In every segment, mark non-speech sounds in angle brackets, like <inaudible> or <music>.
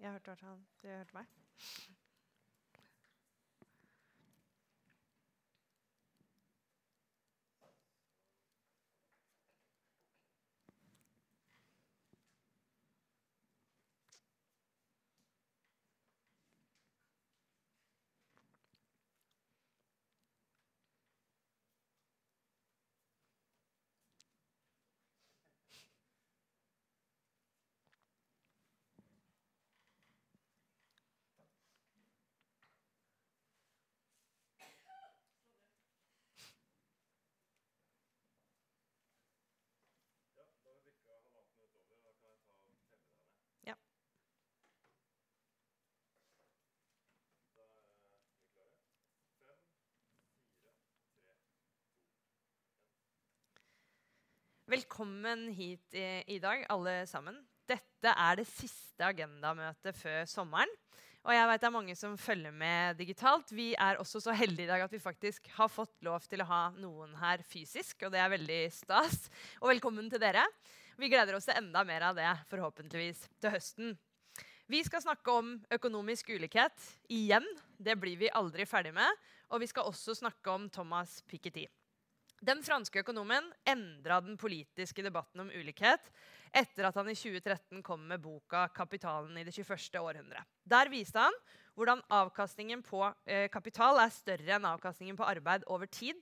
Jeg hørte i hvert fall Du hørte meg? Velkommen hit i, i, dag, alle sammen. Dette er det siste agendamøtet før sommeren. Og jeg vet det er mange som følger med digitalt. Vi er også så heldige i dag at vi faktisk har fått lov til å ha noen her fysisk. Og det er veldig stas. Og velkommen til dere. Vi gleder oss til enda mer av det, forhåpentligvis til høsten. Vi skal snakke om økonomisk ulikhet igjen. Det blir vi aldri ferdig med. Og vi skal også snakke om Thomas Piketty. Den franske økonomen endra den politiske debatten om ulikhet etter at han i 2013 kom med boka 'Kapitalen i det 21. århundre'. Der viste han hvordan avkastningen på eh, kapital er større enn avkastningen på arbeid over tid,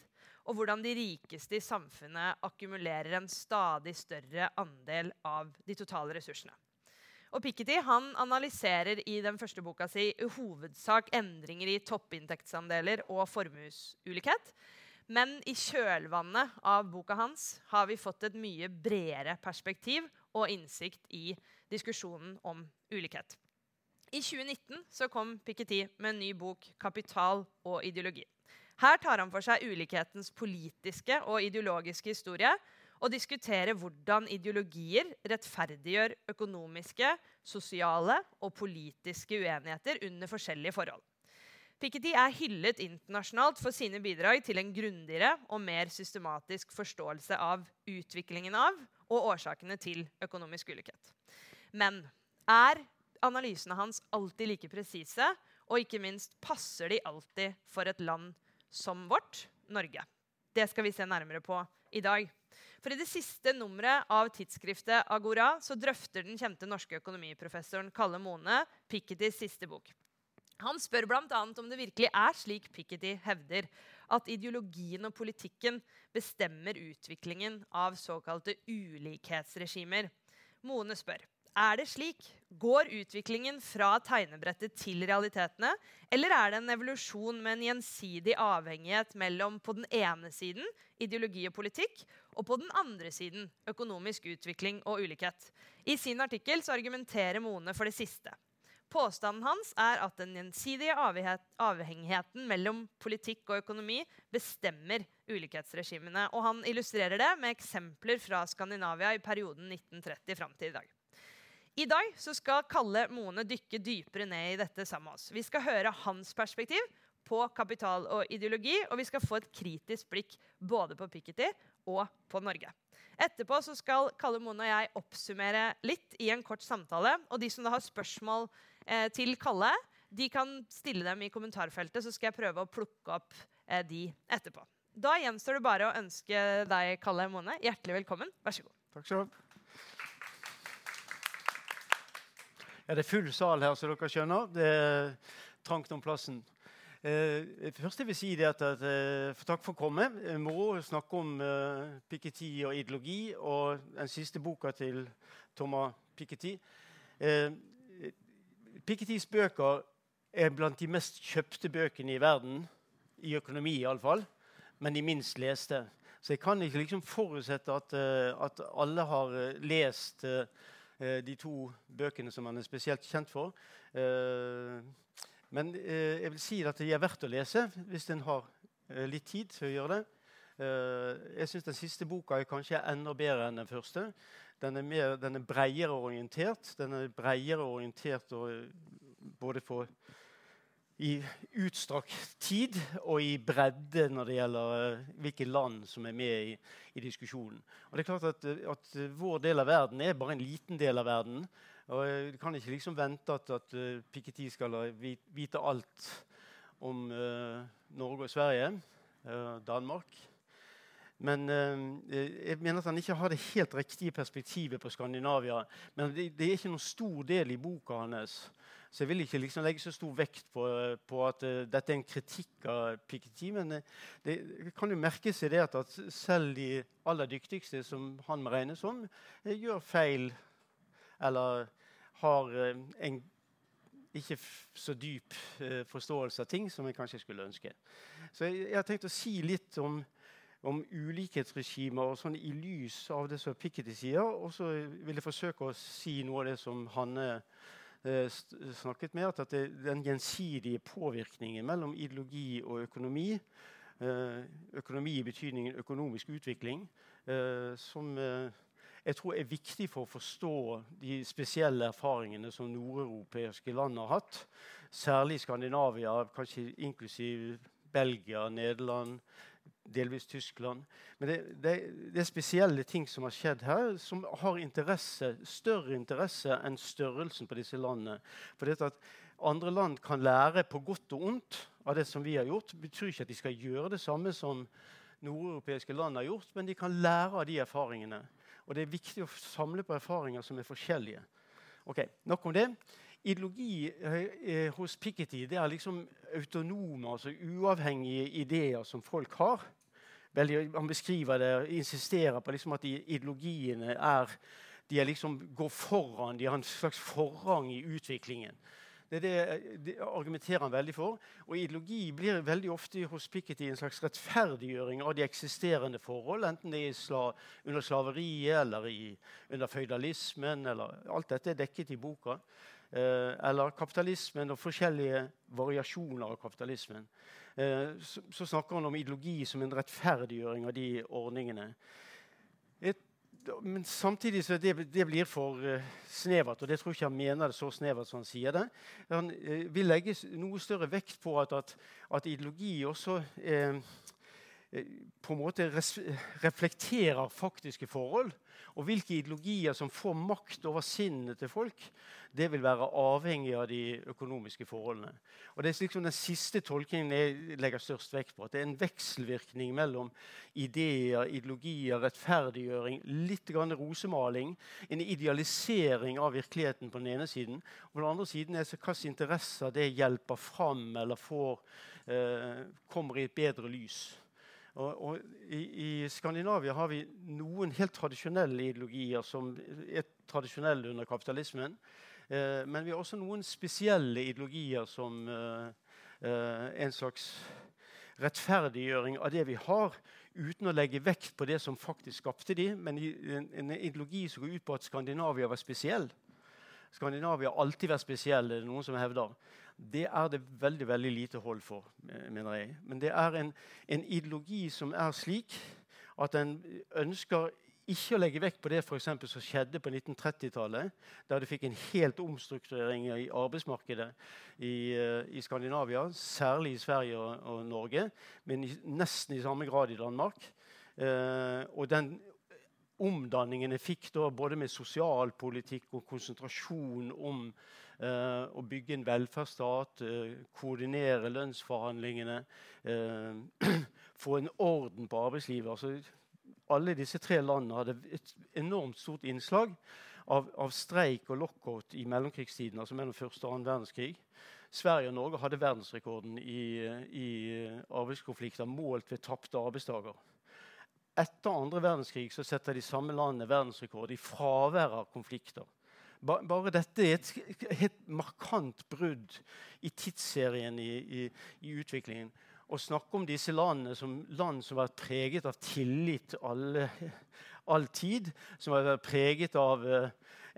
og hvordan de rikeste i samfunnet akkumulerer en stadig større andel av de totale ressursene. Og Piketty han analyserer i den første boka si i hovedsak endringer i toppinntektsandeler og formuesulikhet men i kjølvannet av boka hans har vi fått et mye bredere perspektiv og innsikt i diskusjonen om ulikhet. I 2019 så kom Piketty med en ny bok, 'Kapital og ideologi'. Her tar han for seg ulikhetens politiske og ideologiske historie og diskuterer hvordan ideologier rettferdiggjør økonomiske, sosiale og politiske uenigheter under forskjellige forhold. Piketty er hyllet internasjonalt for sine bidrag til en grundigere og mer systematisk forståelse av utviklingen av og årsakene til økonomisk ulikhet. Men er analysene hans alltid like presise? Og ikke minst, passer de alltid for et land som vårt, Norge? Det skal vi se nærmere på i dag. For I det siste nummeret av tidsskriftet Agora så drøfter den kjente norske økonomiprofessoren Kalle Mone Pikettys siste bok. Han spør bl.a. om det virkelig er slik Piketty hevder, at ideologien og politikken bestemmer utviklingen av såkalte ulikhetsregimer. Mone spør er det slik. Går utviklingen fra tegnebrettet til realitetene? Eller er det en evolusjon med en gjensidig avhengighet mellom på den ene siden ideologi og politikk, og på den andre siden økonomisk utvikling og ulikhet? I sin artikkel argumenterer Mone for det siste. Påstanden hans er at den gjensidige avhengigheten mellom politikk og økonomi bestemmer ulikhetsregimene. Og han illustrerer det med eksempler fra Skandinavia i perioden 1930 fram til i dag. I dag skal Kalle Mone dykke dypere ned i dette sammen med oss. Vi skal høre hans perspektiv på kapital og ideologi, og vi skal få et kritisk blikk både på Piketty og på Norge. Etterpå skal Kalle Mone og jeg oppsummere litt i en kort samtale. Og de som har spørsmål eh, til Kalle, de kan stille dem i kommentarfeltet, så skal jeg prøve å plukke opp eh, de etterpå. Da gjenstår det bare å ønske deg, Kalle Mone, hjertelig velkommen. Vær så god. Takk skal du ha. Ja, det er full sal her, så dere skjønner. Det er trangt om plassen. Eh, først jeg vil si det at, at eh, for Takk for å komme. Eh, moro å snakke om eh, Piketty og ideologi og den siste boka til Thomas Piketty. Eh, Pikettys bøker er blant de mest kjøpte bøkene i verden. I økonomi, iallfall. Men de minst leste. Så jeg kan ikke liksom forutsette at, uh, at alle har uh, lest uh, de to bøkene som han er spesielt kjent for. men jeg vil si at de er verdt å lese hvis en har litt tid til å gjøre det. jeg syns den siste boka er kanskje enda bedre enn den første. Den er, mer, den er bredere orientert. Den er bredere orientert både for i utstrakt tid og i bredde når det gjelder uh, hvilke land som er med i, i diskusjonen. Og det er klart at, at, Vår del av verden er bare en liten del av verden. og Du kan ikke liksom vente at, at uh, Piketty skal vite alt om uh, Norge og Sverige, Danmark. Men jeg mener at han ikke har det helt riktige perspektivet på Skandinavia. Men det, det er ikke noen stor del i boka hans så jeg vil ikke liksom legge så stor vekt på, på at uh, dette er en kritikk av Piketty. Men uh, det kan jo merke seg det at, at, selv de aller dyktigste, som han må regnes som, uh, gjør feil eller har en ikke så dyp forståelse av ting som jeg kanskje skulle ønske. Så jeg, jeg har tenkt å si litt om, om ulikhetsregimer og sånn i lys av det som Piketty sier. Og så vil jeg forsøke å si noe av det som Hanne Eh, snakket med, at det, den gjensidige påvirkningen mellom ideologi og økonomi eh, Økonomi i betydningen økonomisk utvikling, eh, som jeg tror er viktig for å forstå de spesielle erfaringene som nordeuropeiske land har hatt. Særlig Skandinavia, kanskje inklusiv Belgia, Nederland, delvis Tyskland. Men det, det, det, er spesielle ting som har skjedd her, som har interesse, større interesse enn størrelsen på disse landene. For det at andre land kan lære på godt og ondt av det som vi har gjort, betyr ikke at de skal gjøre det samme som nordeuropeiske land har gjort, men de kan lære av de erfaringene. Og det er viktig å samle på erfaringer som er forskjellige. Ok, Nok om det. Ideologi eh, hos Piketty er liksom autonome, altså uavhengige ideer som folk har veldig, Han beskriver det og insisterer på liksom at de ideologiene er, de er liksom, går foran. De har en slags forrang i utviklingen. Det, det, det, argumenterer han veldig for. Og ideologi blir veldig ofte hos Piketty en slags rettferdiggjøring av de eksisterende forhold, enten det er sla, under slaveriet eller i, under føydalismen. Alt dette er dekket i boka. Eh, eller kapitalismen og forskjellige variasjoner av kapitalismen. Eh, så, snakker han om ideologi som en rettferdiggjøring av de ordningene. Et, men samtidig så det, det blir for uh, snevert, og det tror ikke han mener det så snevert som han sier det. Han uh, vil legge noe større vekt på at, at, at ideologi også uh, på en måte reflekterer faktiske forhold. Og hvilke ideologier som får makt over sinnet til folk, det vil være avhengig av de økonomiske forholdene. Og Det er liksom den siste tolkningen jeg legger størst vekt på. At det er en vekselvirkning mellom ideer, ideologier, rettferdiggjøring, litt grann rosemaling, en idealisering av virkeligheten på den ene siden. Og på den andre siden er hvilke interesser det hjelper fram eller får, eh, kommer i et bedre lys. Og, og i, i, Skandinavia har vi noen helt tradisjonelle ideologier som er tradisjonelle under kapitalismen. Eh, men vi har også noen spesielle ideologier som eh, eh, en slags rettferdiggjøring av det vi har, uten å legge vekt på det som faktisk skapte de, men en, en ideologi som går ut på at Skandinavia var spesiell. Skandinavia har alltid vært spesiell, det er noen som hevder det er det veldig veldig lite hold for, mener jeg. Men det er en, en ideologi som er slik at en ønsker ikke å legge vekt på det for eksempel, som skjedde på 1930-tallet, der du fikk en helt omstrukturering i arbeidsmarkedet i, uh, i Skandinavia, særlig i Sverige og, og Norge, men i, nesten i samme grad i Danmark. Eh, og den omdanningene fikk da både med sosialpolitikk og konsentrasjon om å bygge en velferdsstat, uh, koordinere lønnsforhandlingene, uh, <clears throat> få en orden på arbeidslivet. Altså, alle disse tre landene hadde et enormt stort innslag av, av streik og lockout i mellomkrigstiden, altså mellom første og annen verdenskrig. Sverige og Norge hadde verdensrekorden i, i arbeidskonflikter målt ved tapte arbeidsdager. Etter andre verdenskrig setter de samme landene verdensrekord i fravær av konflikter. Bare dette er et helt markant brudd i tidsserien i, i, i utviklingen. Å snakke om disse landene som land som har vært preget av tillit alle, all tid, som har vært preget av uh,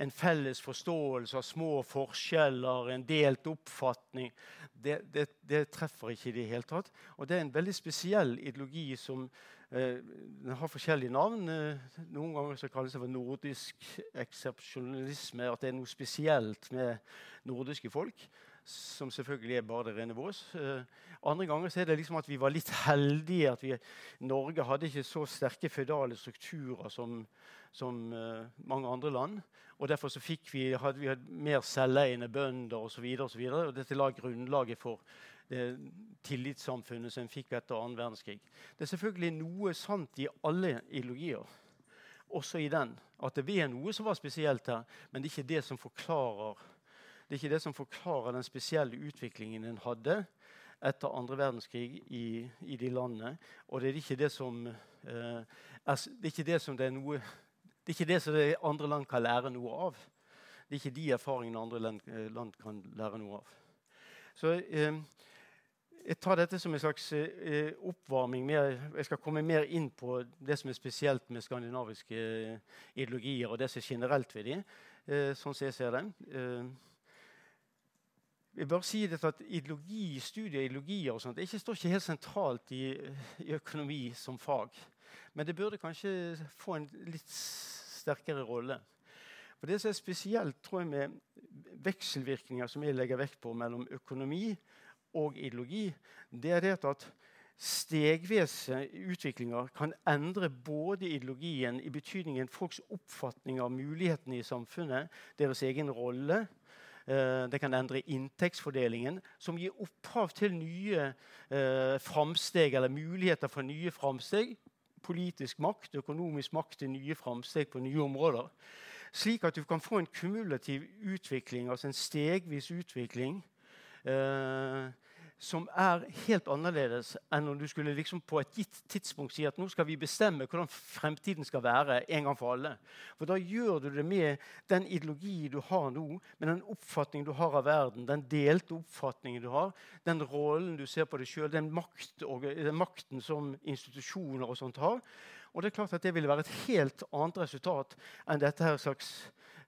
en felles forståelse av små forskjeller, en delt oppfatning, det, det, det treffer ikke i det hele tatt. Og det er en veldig spesiell ideologi som Eh, den har forskjellige navn. Eh, noen ganger så kalles det for nordisk eksepsjonalisme. At det er noe spesielt med nordiske folk. som selvfølgelig er bare det rene vås. Eh, andre ganger så er det liksom at vi var litt heldige. at vi, Norge hadde ikke så sterke føydale strukturer som, som mange andre land. og Derfor så fikk vi, hadde vi mer selveiende bønder osv. Og, og, og dette la grunnlaget for det tillitssamfunnet som en fikk etter annen verdenskrig. Det er selvfølgelig noe sant i alle ideologier, også i den. At det er noe som var spesielt her, men det er ikke det som forklarer det det som forklarer den spesielle utviklingen en hadde etter andre verdenskrig i, i de landene. Og det er ikke det som, eh, er, det er ikke det som det er noe det er ikke det som andre land kan lære noe av. Det er ikke de erfaringene andre land, eh, land kan lære noe av. Så eh, Jeg tar dette som en slags eh, oppvarming. Jeg skal komme mer inn på det som er spesielt med skandinaviske eh, ideologier, og det som er generelt ved dem, eh, sånn som jeg ser det. Jeg bare si dette at ideologi, Studier ideologier og sånt, ikke står ikke helt sentralt i, i, økonomi som fag. Men det burde kanskje få en litt sterkere rolle. For Det som er spesielt tror jeg, med vekselvirkninger som jeg legger vekt på mellom økonomi og ideologi, det er det at stegvis utviklinger kan endre både ideologien i betydningen folks oppfatning av mulighetene i samfunnet, deres egen rolle, Eh, det kan endre inntektsfordelingen, som gir opphav til nye eh, framsteg, eller muligheter for nye framsteg. Politisk makt, økonomisk makt til nye framsteg på nye områder. Slik at du kan få en kumulativ utvikling, altså en stegvis utvikling. Eh, som er helt annerledes enn om du skulle liksom på et gitt tidspunkt si at nå skal vi bestemme hvordan fremtiden skal være en gang for alle. For da gjør du det med den ideologi du har nå, med den oppfatningen du har av verden, den delte oppfatningen du har, den rollen du ser på deg sjøl, den, makt, den, makten som institusjoner og sånt har. Og det er klart at det ville være et helt annet resultat enn dette her slags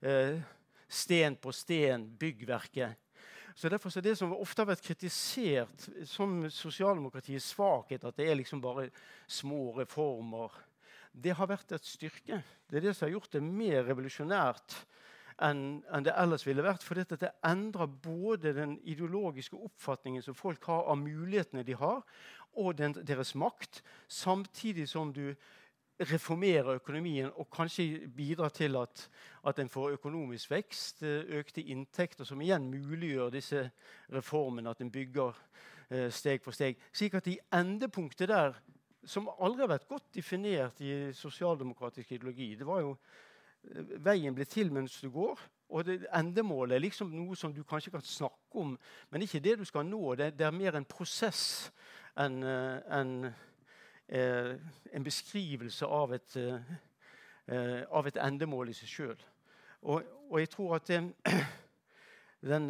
eh, sten på sten-byggverket så derfor er Det som ofte har vært kritisert som sosialdemokratiets svakhet, at det er liksom bare små reformer, det har vært et styrke. Det er det som har gjort det mer revolusjonært enn, en det ellers ville vært. For det endrer både den ideologiske oppfatningen som folk har av mulighetene de har, og den, deres makt, samtidig som du reformere økonomien og kanskje bidra til at, at en får økonomisk vekst, eh, økte inntekter, som igjen muliggjør disse reformene, at en bygger eh, steg for steg. Slik at i endepunktet der, som aldri har vært godt definert i sosialdemokratisk ideologi det var jo eh, Veien blir til mens du går. Og det, endemålet er liksom noe som du kanskje kan snakke om, men ikke det du skal nå. Det, det er mer en prosess enn en, en beskrivelse av et, eh, av et, endemål i seg sjøl. Og, og, jeg tror at <clears throat> den,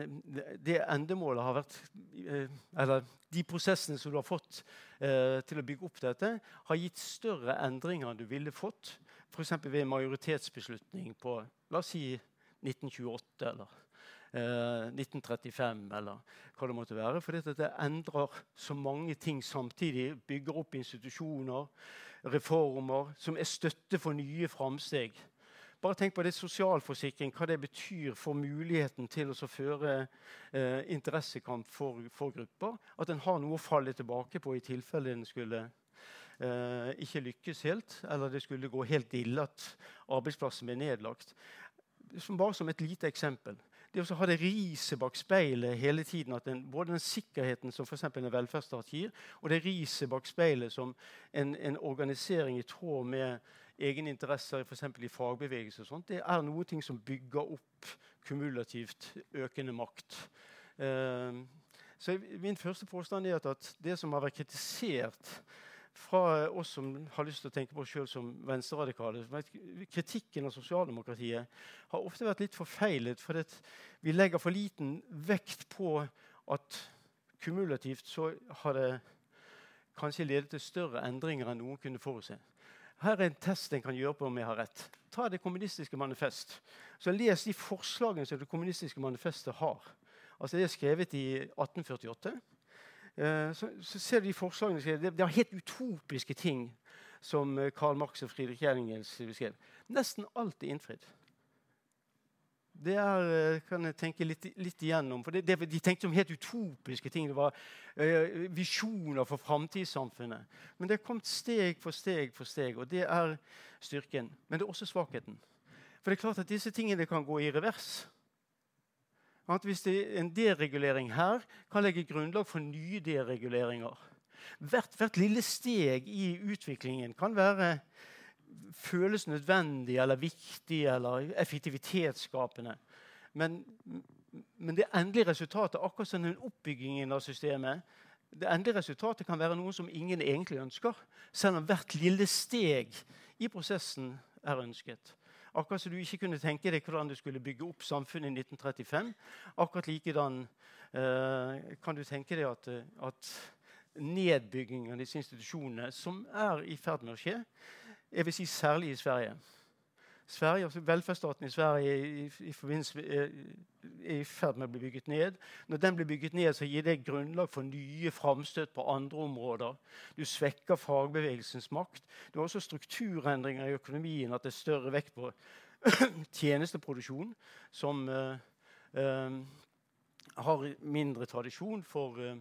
det endemålet har vært eh, Eller de prosessene som du har fått eh, til å bygge opp dette, har gitt større endringer enn du ville fått f.eks. ved majoritetsbeslutning på la oss si 1928 eller 1935, eh, eller hva det måtte være. For dette endrer så mange ting samtidig. Bygger opp institusjoner, reformer, som er støtte for nye framsteg. Bare tenk på det sosialforsikring, hva det betyr for muligheten til å føre eh, interessekamp for, for, grupper. At en har noe å falle tilbake på i tilfelle en skulle eh, ikke lykkes helt, eller det skulle gå helt ille at arbeidsplassen ble nedlagt. Som bare som et lite eksempel det å ha det riset bak speilet hele tiden, at den, både den sikkerheten som f.eks. en velferdsstat gir, og det riset bak speilet som en, en organisering i tråd med egne interesser f.eks. i fagbevegelse, og sånt, det er noe ting som bygger opp kumulativt økende makt. Uh, så Min første påstand er at, at det som har vært kritisert fra oss som har lyst til å tenke på oss sjøl som venstreradikale. Kritikken av sosialdemokratiet har ofte vært litt forfeilet. For vi legger for liten vekt på at kumulativt så har det kanskje ledet til større endringer enn noen kunne forutse. Her er en test en kan gjøre på om jeg har rett. Ta Det kommunistiske manifest. Så Les de forslagene som Det kommunistiske manifestet har. Altså Det er skrevet i 1848. Eh, så, så, ser du de forslagene det, det er helt utopiske ting som eh, Karl Marx og Friedrich Engels beskrev. Nesten alt er innfridd. Det er, eh, kan jeg tenke litt, litt igjennom. For det, det, De tenkte om helt utopiske ting. Det var uh, visjoner for framtidssamfunnet. Men det er kommet steg for steg for steg, og det er styrken. Men det er også svakheten. For det er klart at disse tingene kan gå i revers. At hvis det er en deregulering her, kan legge grunnlag for nye dereguleringer. Hvert, hvert lille steg i utviklingen kan være føles nødvendig eller viktig eller effektivitetsskapende. Men, men, det endelige resultatet, akkurat som den oppbyggingen av systemet, det endelige resultatet kan være noe som ingen egentlig ønsker, selv om hvert lille steg i prosessen er ønsket. Akkurat som du ikke kunne tenke deg hvordan du skulle bygge opp samfunnet i 1935. Akkurat likedan eh, kan du tenke deg at, at nedbyggingen av disse institusjonene, som er i ferd med å skje, jeg vil si særlig i Sverige. Sverige, altså Velferdsstaten i Sverige er i, i, er ferd med å bli bygget ned. Når den blir bygget ned, så gir det grunnlag for nye framstøt på andre områder. Du svekker fagbevegelsens makt. Du har også strukturendringer i økonomien, at det er større vekt på <coughs> tjenesteproduksjon, som uh, uh, har mindre tradisjon for uh,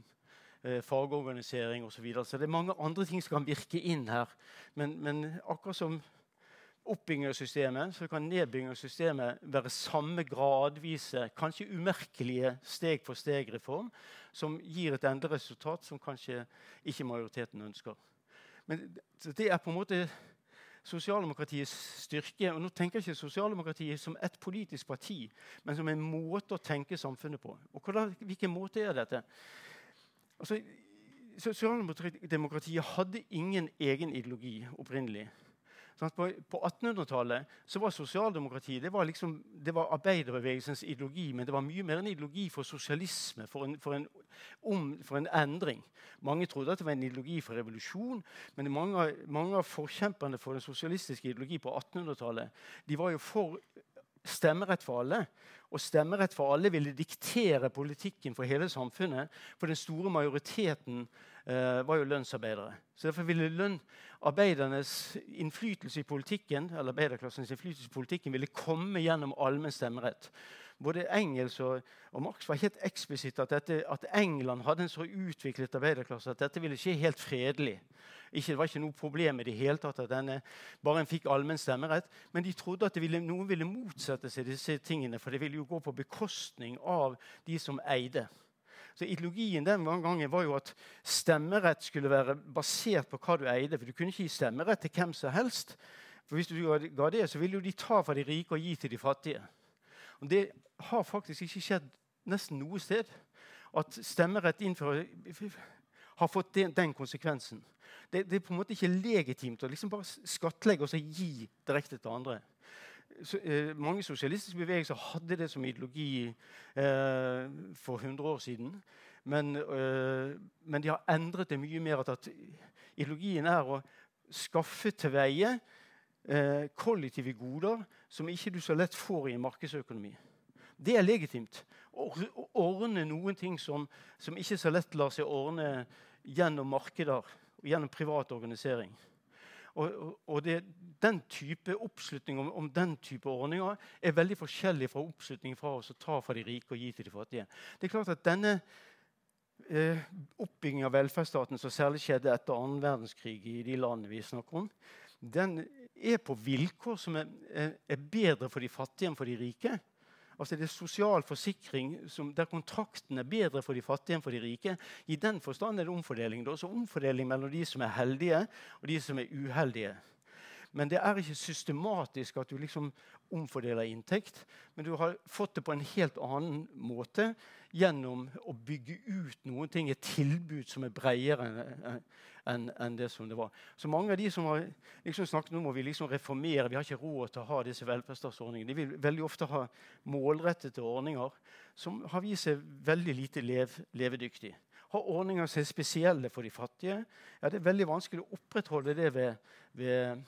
eh, fagorganisering osv. Så, videre. så det er mange andre ting som kan virke inn her. Men, men akkurat som oppbygging så kan nedbygging være samme gradvise, kanskje umerkelige steg-for-steg-reform som gir et endelig resultat som kanskje ikke majoriteten ønsker. Men det er på en måte sosialdemokratiets styrke. og Nå tenker jeg ikke sosialdemokratiet som et politisk parti, men som en måte å tenke samfunnet på. Og hvordan, Hvilken måte er dette? Altså, Sosialdemokratiet hadde ingen egen ideologi opprinnelig. Sånn på, på 1800-tallet var sosialdemokratiet det var, liksom, det var arbeiderbevegelsens ideologi, men det var mye mer en ideologi for sosialisme, for en, for en, om, for en endring. Mange trodde at det var en ideologi for revolusjon, men mange, mange av forkjemperne for den sosialistiske ideologi på 1800-tallet de var jo for stemmerett for alle. Og stemmerett for alle ville diktere politikken for hele samfunnet. For den store majoriteten eh, var jo lønnsarbeidere. Så Derfor ville lønn, arbeidernes innflytelse i politikken eller arbeiderklassens innflytelse i politikken ville komme gjennom allmenn stemmerett. Både Engels og, og, Marx var helt eksplisitt at, at England hadde en så utviklet arbeiderklasse at dette ville skje helt fredelig. Ikke, det var ikke noe problem i det hele tatt at denne bare en fikk allmenn stemmerett. Men de trodde at ville, noen ville motsette seg disse tingene, for det ville jo gå på bekostning av de som eide. Så Ideologien den gangen var jo at stemmerett skulle være basert på hva du eide. For du kunne ikke gi stemmerett til hvem som helst. For Hvis du ga det, så ville jo de ta fra de rike og gi til de fattige. Og Det har faktisk ikke skjedd nesten noe sted at stemmerett innfører, har fått den, den konsekvensen. Det, det, er på en måte ikke legitimt å liksom bare skattlegge og så gi direkte til andre. Så, eh, mange sosialistiske bevegelser hadde det som ideologi eh, for 100 år siden. Men, eh, men, de har endret det mye mer. At, ideologien er å skaffe til veie eh, kollektive goder som ikke du så lett får i en markedsøkonomi. Det er legitimt. Å ordne noen ting som, som ikke så lett lar seg ordne gjennom markeder gjennom privat organisering. Og, og det, Den type oppslutning om, om, den type ordninger er veldig forskjellig fra oppslutning fra oss å ta fra de rike og gi til de fattige. Det er klart at Denne eh, oppbyggingen av velferdsstaten som særlig skjedde etter annen verdenskrig i de landene vi snakker om, den er på vilkår som er, er bedre for de fattige enn for de rike. Altså Det er sosial forsikring som, der kontrakten er bedre for de fattige enn for de rike. I den forstand er det omfordeling. Det er også omfordeling mellom de som er heldige, og de som er uheldige. Men det er ikke systematisk at du liksom omfordeler inntekt. Men du har fått det på en helt annen måte gjennom å bygge ut noen ting, et tilbud som er bredere enn en det som det var. Så mange av de som har liksom snakket om må vi liksom reformere, vi har ikke råd til å ha disse velferdsstatsordningene, de vil veldig ofte ha målrettede ordninger som har vist seg veldig lite lev, levedyktige. Har ordninger som er spesielle for de fattige. Ja, det er veldig vanskelig å opprettholde det ved, ved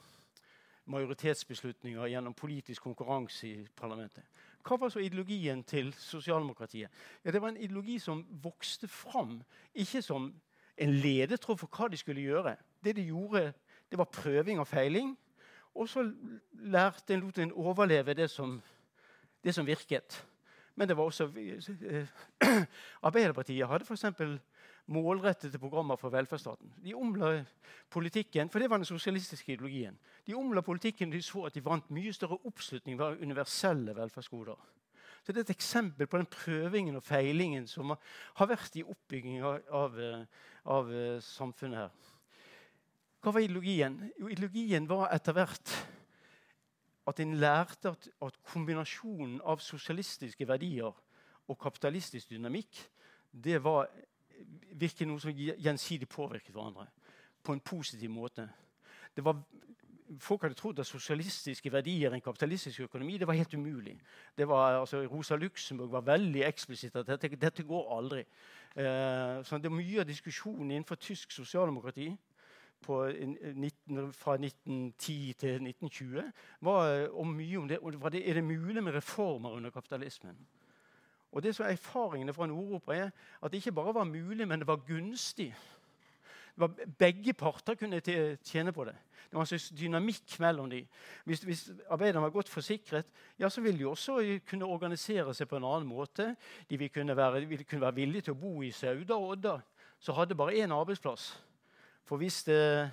majoritetsbeslutninger gjennom politisk konkurranse i parlamentet. Hva var så ideologien til sosialdemokratiet? Ja, det var en ideologi som vokste fram, ikke som en ledetråd for hva de skulle gjøre. Det de gjorde, det var prøving og feiling. Og så lærte en, lot en overleve det som det som virket. Men det var også eh, <clears throat> Arbeiderpartiet hadde f.eks. målrettede programmer for velferdsstaten. De omla politikken, for det var den sosialistiske ideologien. De omla politikken de så at de vant mye større oppslutning ved universelle velferdsgoder. Så Det er et eksempel på den prøvingen og feilingen som har vært i oppbyggingen av, av, eh, eh, samfunnet her. Hva var ideologien? Jo, ideologien var etter hvert at en lærte at, at, kombinasjonen av sosialistiske verdier og kapitalistisk dynamikk det var virkelig noe som gjensidig påvirket hverandre på en positiv måte. Var, folk hadde trodd at sosialistiske verdier i en kapitalistisk økonomi det var helt umulig. Var, altså, Rosa Luxemburg var veldig eksplisitt at dette, dette går aldri. Eh, det er Mye av diskusjonen innenfor tysk sosialdemokrati på, 19, fra 1910 til 1920 var eh, om mye om det. Og det, er det mulig med reformer under kapitalismen? Og det som er Erfaringene fra Nord-Europa er at det ikke bare var mulig, men det var gunstig. Det var, begge parter kunne tjene på det. Det var en slags dynamikk mellom dem. Hvis, hvis arbeiderne var godt forsikret, ja, så ville de også kunne organisere seg på en annen måte. De ville kunne være, ville kunne være villige til å bo i Sauda og Odda, så hadde bare én arbeidsplass. For hvis det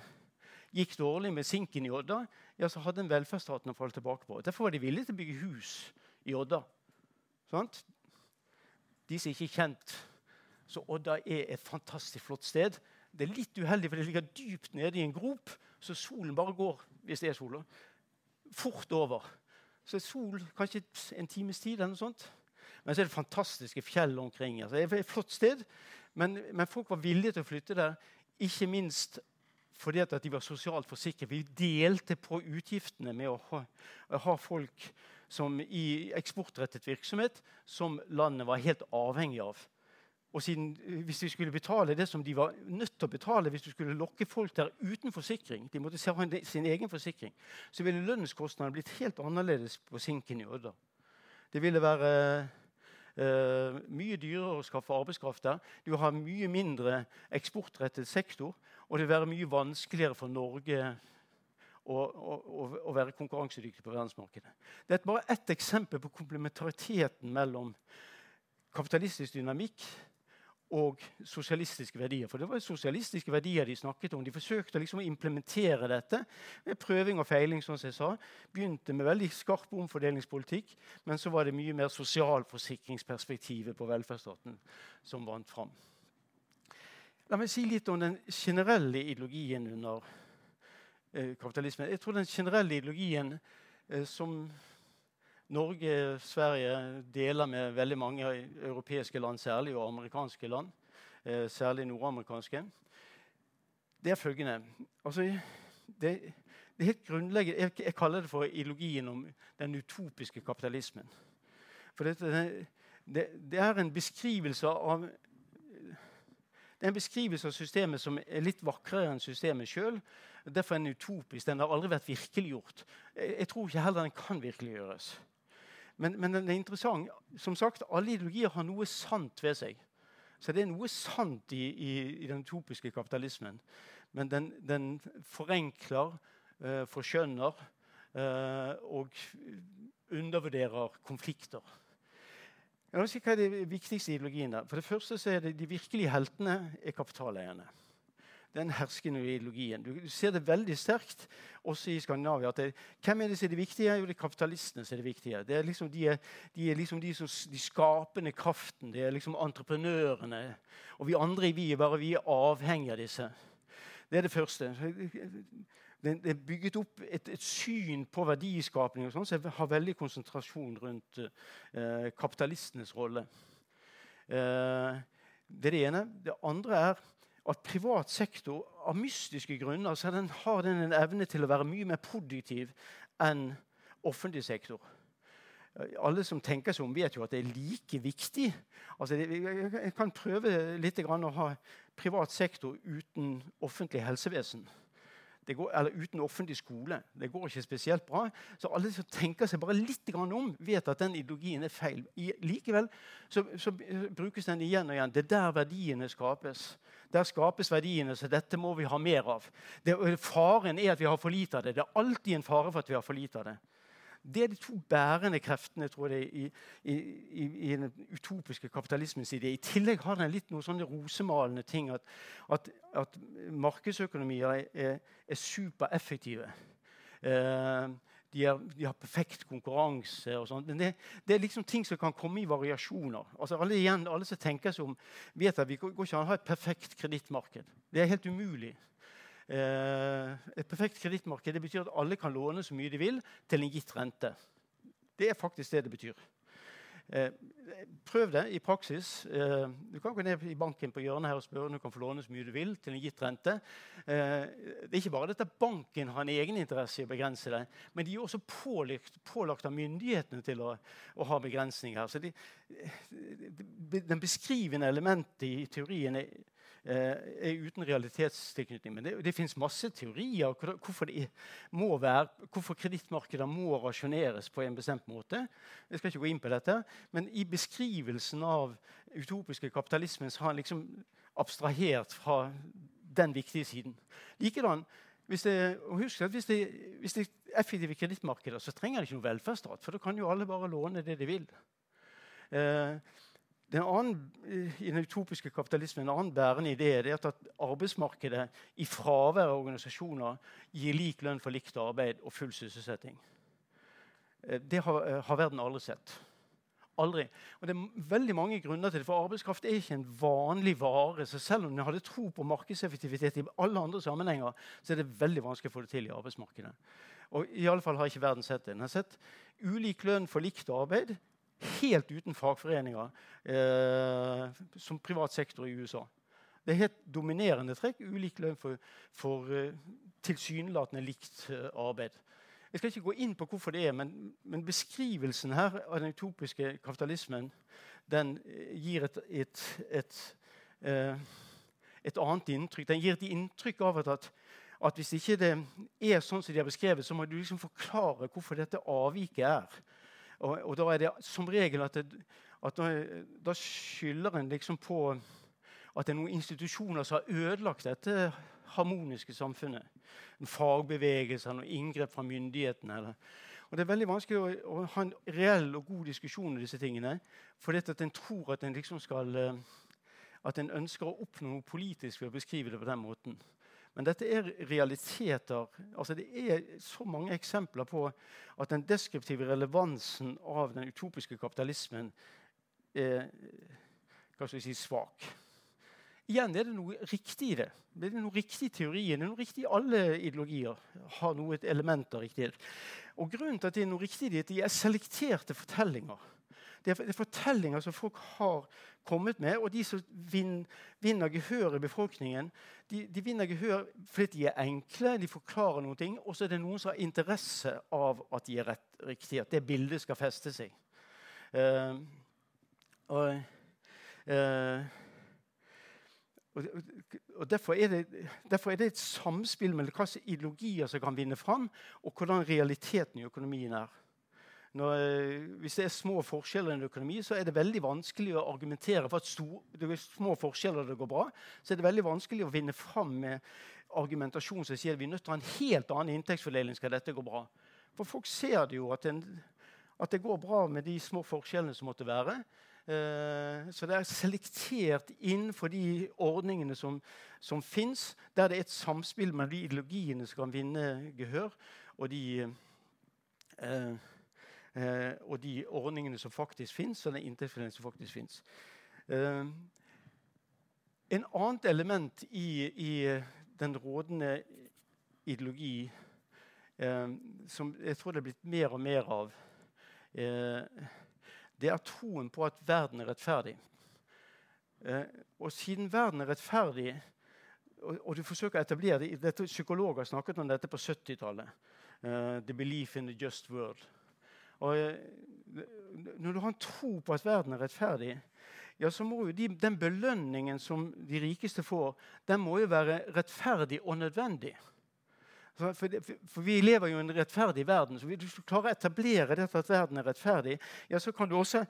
gikk dårlig med sinken i Odda, ja, så hadde en velferdsstaten å falle tilbake på. Derfor var de villige til å bygge hus i Odda. Sånt? De som ikke er kjent, så Odda er et fantastisk flott sted. Det er litt uheldig, for det ligger dypt nede i en grop, så solen bare går hvis det er sol, fort over. Så er sol kanskje en times tid. eller noe sånt. Men så er det fantastiske fjell omkring. Altså, det er et flott sted, men, men folk var villige til å flytte der ikke minst fordi at de var sosialt forsikret. Vi delte på utgiftene med å ha, å ha folk som i eksportrettet virksomhet som landet var helt avhengig av. Og siden, Hvis de skulle betale det som de var nødt til å betale hvis du skulle lokke folk der uten forsikring, de måtte ha sin egen forsikring, så ville lønnskostnadene blitt helt annerledes på Sinken i Odda. Det ville være Uh, mye dyrere å skaffe arbeidskraft der. Du har mye mindre eksportrettet sektor. Og det vil være mye vanskeligere for Norge å, være konkurransedyktig på verdensmarkedet. Det er bare ett eksempel på komplementariteten mellom kapitalistisk dynamikk og sosialistiske verdier. For det var sosialistiske verdier de snakket om. De forsøkte liksom å implementere dette med prøving og feiling. som jeg sa. Begynte med veldig skarp omfordelingspolitikk, men så var det mye mer sosialforsikringsperspektivet på velferdsstaten som vant fram. La meg si litt om den generelle ideologien under kapitalismen. Jeg tror den generelle ideologien eh, som Norge Sverige deler med veldig mange europeiske land, særlig og amerikanske land. Eh, særlig nordamerikanske. Det er følgende altså, det, det, er helt grunnleggende jeg, jeg, kaller det for ideologien om den utopiske kapitalismen. For det, det, det er en beskrivelse av det er en beskrivelse av systemet som er litt vakrere enn systemet sjøl. Derfor er den utopisk. Den har aldri vært virkeliggjort. Jeg, tror ikke heller den kan virkeliggjøres. Men, men, den er interessant. Som sagt, Alle ideologier har noe sant ved seg. Så det er noe sant i, i, i den utopiske kapitalismen. Men den, den forenkler, uh, forskjønner uh, og undervurderer konflikter. Jeg vil si hva er det viktigste ideologiene? For det første så er det De virkelige heltene er kapitaleierne den herskende ideologien. Du, ser det veldig sterkt også i Skandinavia. Det, hvem er det som er det viktige? Jo, det er kapitalistene som er det viktige. Det er liksom de, de, er liksom de, som, de skapende kraften. Det er liksom entreprenørene. Og vi andre vi er bare vi er avhengige av disse. Det er det første. Det, er bygget opp et, et syn på verdiskapning og sånn, som så har veldig konsentrasjon rundt uh, kapitalistenes rolle. Uh, det er det ene. Det andre er at privat sektor av mystiske grunner så den har den en evne til å være mye mer produktiv enn offentlig sektor. Alle som tenker seg om, vet jo at det er like viktig. Altså, jeg kan prøve litt å ha privat sektor uten offentlig helsevesen går, eller uten offentlig skole. Det går ikke spesielt bra. Så alle som tenker seg bare litt om, vet at den ideologien er feil. I, likevel så, så, brukes den igjen og igjen. Det er der verdiene skapes. Der skapes verdiene, så dette må vi ha mer av. Det, faren er at vi har for lite av det. Det er alltid en fare for at vi har for lite av det. Det er de to bærende kreftene tror jeg, i, i, i, i den utopiske kapitalismens idé. I tillegg har den litt noen sånne rosemalende ting at, at, at markedsøkonomier er, er supereffektive. Eh, de, er, de, har perfekt konkurranse. og sånn. Men det, det, er liksom ting som kan komme i variasjoner. Altså alle, igjen, alle som tenker seg om, vet at vi går ikke an å ha et perfekt kredittmarked. Det er helt umulig. Eh, et perfekt kredittmarked betyr at alle kan låne så mye de vil til en gitt rente. Det er faktisk det det betyr. Eh, prøv det i praksis. Eh, du kan gå ned i banken på hjørnet her og spørre om du kan få låne så mye du vil til en gitt rente. Det er ikke bare dette banken har en egeninteresse i å begrense det, men de er også pålagt, pålagt av myndighetene til å, å ha begrensninger. Så de, de, den beskrivende elementet i teorien er er uten realitetstilknytning. Men det, det fins masse teorier hvorfor, hvorfor kredittmarkeder må rasjoneres på en bestemt måte. Jeg skal ikke gå inn på dette, Men i beskrivelsen av utopiske kapitalismen så har han liksom abstrahert fra den viktige siden. Likedan, hvis det, husk at hvis det, hvis det er effektive kredittmarkeder, så trenger det ikke noe velferdsstat. For da kan jo alle bare låne det de vil. Eh, den annen, eh, I den utopiske kapitalismen en annen bærende idé er at arbeidsmarkedet i fravær av organisasjoner gir lik lønn for likt arbeid og full sysselsetting. Eh, det har, eh, har, verden aldri sett. Aldri. Og Det er veldig mange grunner til det. For arbeidskraft er ikke en vanlig vare. Så selv om en hadde tro på markedseffektivitet i alle andre sammenhenger, så er det veldig vanskelig å få det til i arbeidsmarkedet. Og i alle fall har ikke verden sett det. Den har sett ulik lønn for likt arbeid helt uten fagforeninger eh, som privat sektor i USA. Det er helt dominerende trekk. Ulik lønn for, for uh, tilsynelatende likt uh, arbeid. Jeg skal ikke gå inn på hvorfor det er, men, men beskrivelsen her av den utopiske kapitalismen den uh, gir et, et, et, et, annet inntrykk. Den gir et inntrykk av at, at hvis ikke det er sånn som de har beskrevet, så må du liksom forklare hvorfor dette avviket er. Og, og, da er det som regel at, det, at da, skylder en liksom på at det er noen institusjoner som har ødelagt dette harmoniske samfunnet. En fagbevegelse, noen inngrep fra myndighetene. Eller. Og Det er veldig vanskelig å, å, ha en reell og god diskusjon om disse tingene. For dette at en tror at en liksom skal eh, at en ønsker å oppnå noe politisk ved å beskrive det på den måten. Men dette er realiteter. Altså, det er så mange eksempler på at den deskriptive relevansen av den utopiske kapitalismen er hva skal vi si, svak. Igjen er det noe riktig i det. Det er noe riktig i teorien. Det er noe riktig i alle ideologier. har noe element av riktighet. Og Grunnen til at det er noe riktig i det, de er selekterte fortellinger. Det er, er fortellinger som folk har kommet med. Og de som vinner, vinner gehør i befolkningen, de, de, vinner gehør fordi de er enkle, de forklarer noen ting. Og så er det noen som har interesse av at de er rett, riktige, at det bildet skal feste seg. Uh, og, uh, og derfor, er det, derfor, er det, et samspill mellom hvilke ideologier som kan vinne fram, og hvordan realiteten i økonomien er. Når, eh, hvis det er små forskjeller i en økonomi, så er det veldig vanskelig å argumentere for at stor, det er små forskjeller det går bra. Så er det veldig vanskelig å vinne fram med argumentasjon som sier at vi er nødt til å ha en helt annen inntektsfordeling skal dette gå bra. For folk ser det jo at, en, at det går bra med de små forskjellene som måtte være. Eh, så det er selektert innenfor de ordningene som, som fins, der det er et samspill med de ideologiene som kan vinne gehør, og de eh, eh, og de ordningene som faktisk fins, og den inntektsfordelingen som faktisk fins. Eh, en annet element i, i den rådende ideologi eh, som jeg tror det er blitt mer og mer av, eh, det er troen på at verden er rettferdig. Eh, og siden verden er rettferdig, og, og, du forsøker å etablere det, dette, Psykologer snakket om dette på 70-tallet. Uh, eh, the belief in the just world. Og eh, Når du har en tro på at verden er rettferdig, ja, så må jo de, den belønningen som de rikeste får, den må jo være rettferdig og nødvendig. For, for, for, vi lever jo i en rettferdig verden. så Hvis du klarer å etablere dette at verden er rettferdig, ja, så kan du også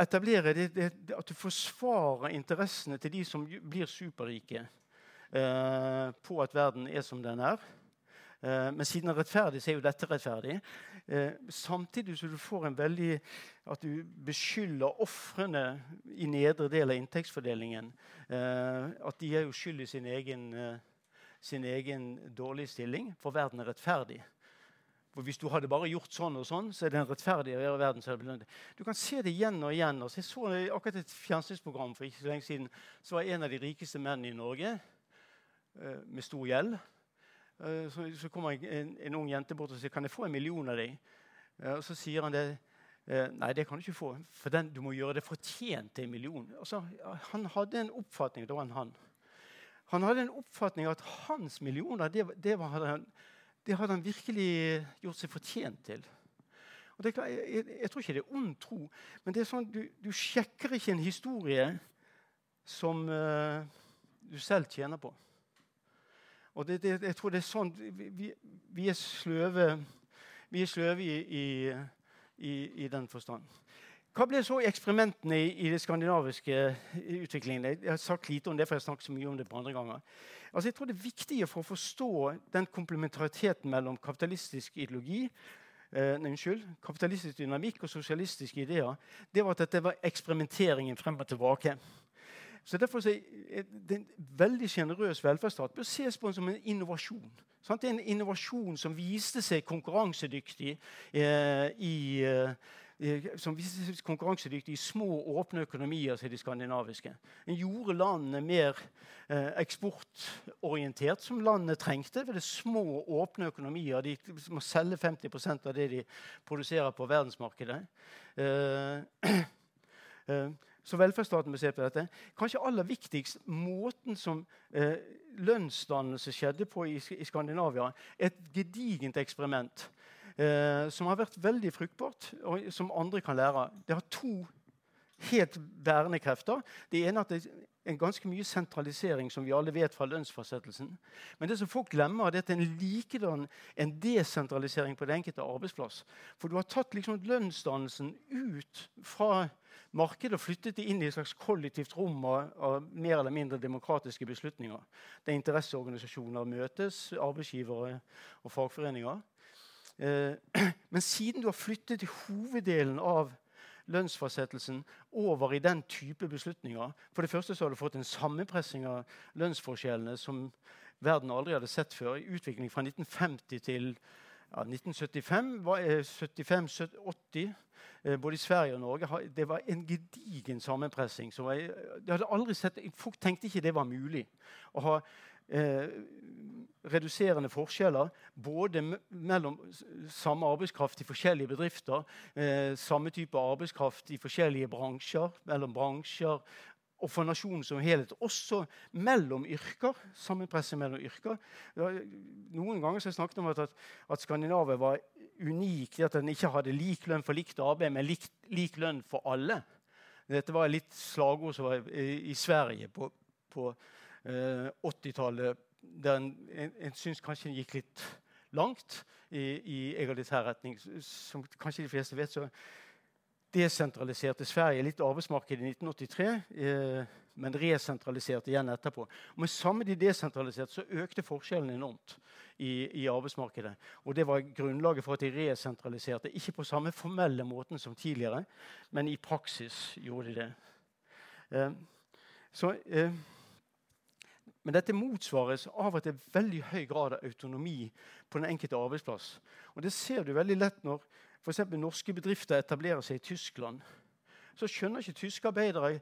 etablere det, det, at du forsvarer interessene til de som blir superrike eh, på at verden er som den er. Eh, men siden den er rettferdig, så er jo dette rettferdig. Eh, samtidig som du får en veldig At du beskylder ofrene i nedre del av inntektsfordelingen. Eh, at de er jo skyld i sin egen, eh, sin egen dårlige stilling, for verden er rettferdig. For Hvis du hadde bare gjort sånn og sånn, så er det en rettferdigere verden. Er det du kan se det igjen og igjen. Altså, jeg så akkurat et fjernsynsprogram for ikke så lenge siden. Så var en av de rikeste mennene i Norge eh, med stor gjeld. Eh, så, kommer en, en, ung jente bort og sier kan jeg få en million av deg. Eh, og så sier han det. Eh, nei, det kan du ikke få, for den, du må gjøre det fortjent til en million. Altså, han hadde en oppfatning da han, han. Han hadde en oppfatning at hans millioner det, det, hadde han, det hadde han virkelig gjort seg fortjent til. Jeg, jeg, jeg, tror ikke det er ond tro, men det er sånn, du, du sjekker ikke en historie som uh, du selv tjener på. Og det, det, jeg tror det er sånn Vi, vi er sløve, vi er sløve i, i, i, den forstand. Hva ble så eksperimentene i, i det skandinaviske utviklingen? Jeg har sagt lite om det, for jeg har snakket så mye om det på andre ganger. Altså, jeg tror Det viktige for å forstå den komplementariteten mellom kapitalistisk ideologi eh, unnskyld, kapitalistisk dynamikk og sosialistiske ideer, det var at dette var eksperimenteringen frem og tilbake. Så Derfor er det en veldig sjenerøs velferdsstat bør ses på som en innovasjon. Sant? En innovasjon som viste seg konkurransedyktig eh, i eh, som viste seg konkurransedyktige i små, åpne økonomier som de skandinaviske. Den gjorde landene mer eh, eksportorientert, som landene trengte. ved det små, åpne økonomier. De må selge 50% av det de produserer på verdensmarkedet. Eh, <clears throat> eh, så velferdsstaten se på dette. Kanskje aller viktigst måten som eh, lønnsdannelse skjedde på i, i, Skandinavia. Et gedigent eksperiment eh, som har vært veldig fruktbart, og som andre kan lære. Det har to helt bærende krefter. Det ene er at det en ganske mye sentralisering, som vi alle vet fra lønnsfastsettelsen. Men det som folk glemmer, er at det er en likedan en desentralisering på den enkelte arbeidsplass. For du har tatt liksom lønnsdannelsen ut fra markedet og flyttet det inn i et slags kollektivt rom av, av mer eller mindre demokratiske beslutninger. Der interesseorganisasjoner møtes, arbeidsgivere og fagforeninger. Eh, <clears throat> men siden du har flyttet hoveddelen av lønnsfastsettelsen over i den type beslutninger For det første så har du fått en sammenpressing av lønnsforskjellene som verden aldri hadde sett før. I utvikling fra 1950 til ja, 1975, 75-80 Eh, både i Sverige og Norge, det var en gedigen sammenpressing. Så jeg, jeg hadde aldri sett, Folk tenkte ikke det var mulig å ha eh, reduserende forskjeller både mellom samme arbeidskraft i forskjellige bedrifter, eh, samme type arbeidskraft i forskjellige bransjer, mellom bransjer og for nasjonen som helhet. Også mellom yrker. Sammenpresset mellom yrker. Noen ganger har jeg snakket om at, at Skandinavia var unik i at den ikke hadde lik lønn for likt arbeid, men lik, lik lønn for alle. Dette var litt slagord som var i, i Sverige på, på eh, 80-tallet. Der en, en, syns kanskje den gikk litt langt i, i egalitær retning. Som kanskje de fleste vet, så desentraliserte Sverige litt arbeidsmarkedet i 1983. Eh, men resentraliserte igjen etterpå. Med samme de desentraliserte, så økte forskjellene enormt i, i, arbeidsmarkedet. Og det var grunnlaget for at de resentraliserte. Ikke på samme formelle måten som tidligere, men i praksis gjorde de det. Eh, så, eh, men dette motsvares av at det er veldig høy grad av autonomi på den enkelte arbeidsplass. Og Det ser du veldig lett når for norske bedrifter etablerer seg i Tyskland. Så skjønner ikke tyske arbeidere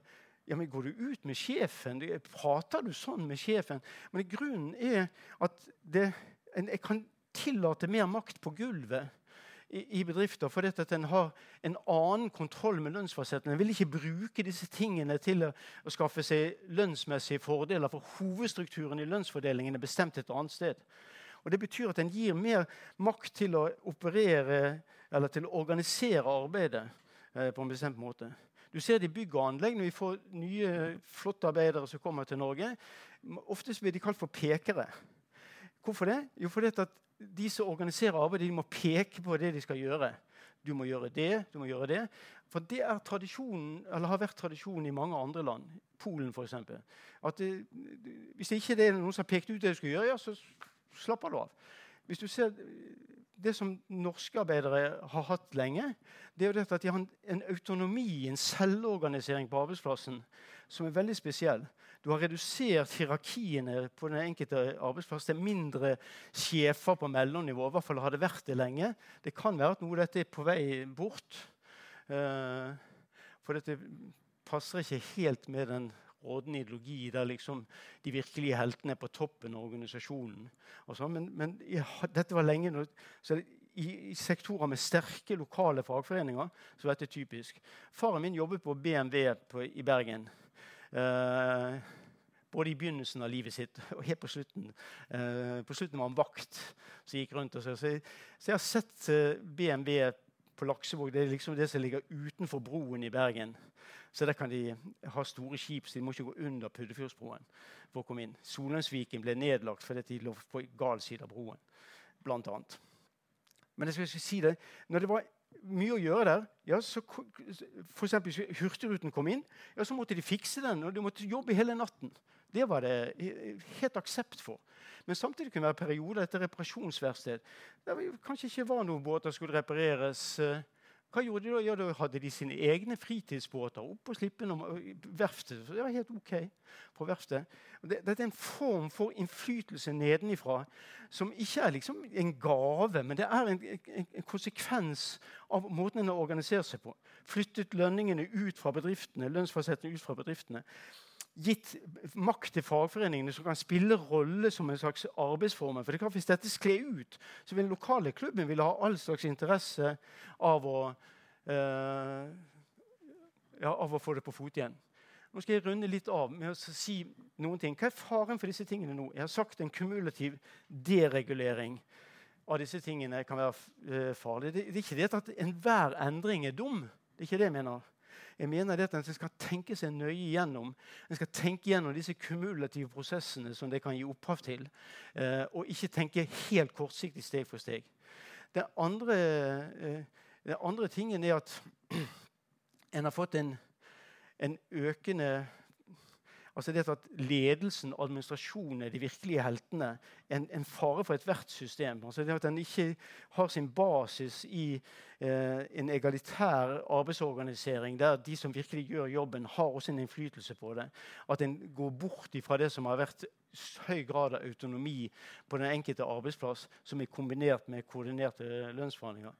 ja, men Går du ut med sjefen? Prater du sånn med sjefen? Men grunnen er at det, jeg kan tillate mer makt på gulvet i, bedrifter fordi at en har en annen kontroll med lønnsfastsettelen. En vil ikke bruke disse tingene til å, å, skaffe seg lønnsmessige fordeler, for hovedstrukturen i lønnsfordelingen er bestemt et annet sted. Og Det betyr at en gir mer makt til å operere eller til å organisere arbeidet eh, på en bestemt måte. Du ser det i bygg og anlegg når vi får nye, flotte arbeidere som kommer til Norge. Ofte blir de kalt for pekere. Hvorfor det? Jo, fordi at de som organiserer arbeidet, de må peke på det de skal gjøre. Du må gjøre det, du må gjøre det. For det er eller har vært tradisjonen i mange andre land. Polen, f.eks. At det, hvis det ikke er noen som har pekt ut det du skal gjøre, ja, så slapper du av. Hvis du ser det som norske arbeidere har hatt lenge, det er jo at de har en autonomi, en selvorganisering på arbeidsplassen, som er veldig spesiell. Du har redusert hierarkiene på den enkelte arbeidsplass. Er mindre sjefer på mellomnivå. I hvert fall har det vært det lenge. Det kan være at noe av dette er på vei bort. Uh, for dette passer ikke helt med den rådende ideologi der liksom de virkelige heltene er på toppen av organisasjonen. Sånn. Men, men ja, dette var lenge så i, i, sektorer med sterke lokale fagforeninger så var dette typisk. Faren min jobbet på BMW på, i Bergen. Eh, både i begynnelsen av livet sitt og helt på slutten. Eh, på slutten var han vakt som gikk rundt. Og så, så, jeg, så jeg har sett eh, BMW på Laksevåg. Det er liksom det som ligger utenfor broen i Bergen. Så der kan de ha store skip, så de må ikke gå under Puddefjordsbroen for å komme inn. Solheimsviken ble nedlagt fordi de lå på gal side av broen. Blant annet. Men jeg skal si det, når det var mye å gjøre der ja, så for eksempel, Hurtigruten kom inn, ja, så måtte de fikse den. Og de måtte jobbe hele natten. Det var det helt aksept for. Men samtidig kunne det være perioder etter reparasjonsverksted der kanskje ikke var noen båter som skulle repareres. Uh, hva gjorde de da? Hadde de sine egne fritidsbåter opp på slippen om verftet. Så det var helt ok på verftet. Det, er en form for innflytelse nedenifra som ikke er liksom en gave, men det er en, en, en konsekvens av måten en har organisert seg på. Flyttet lønningene ut fra bedriftene, lønnsfastsettene ut fra bedriftene gitt makt til fagforeningene som kan spille rolle som en slags arbeidsformer. For det kan, Hvis dette skler ut, så vil den lokale klubben vil ha all slags interesse av å, eh, ja, av å få det på fot igjen. Nå skal jeg runde litt av med å si noen ting. Hva er faren for disse tingene nå? Jeg har sagt en kumulativ deregulering av disse tingene kan være eh, farlig. Det, det er ikke det at enhver endring er dum. Det er ikke det jeg mener. Jeg mener at En skal tenke seg nøye gjennom En skal tenke gjennom disse kumulative prosessene som det kan gi opphav til. Eh, og ikke tenke helt kortsiktig steg for steg. Den andre, eh, den andre tingen er at <clears throat> en har fått en, en økende Altså det at Ledelsen og administrasjonen er de virkelige heltene. En, en fare for ethvert system. Altså det at En ikke har sin basis i eh, en egalitær arbeidsorganisering der de som virkelig gjør jobben, har også en innflytelse på det. At en går bort fra det som har vært høy grad av autonomi på den enkelte arbeidsplass, som er kombinert med koordinerte lønnsforhandlinger.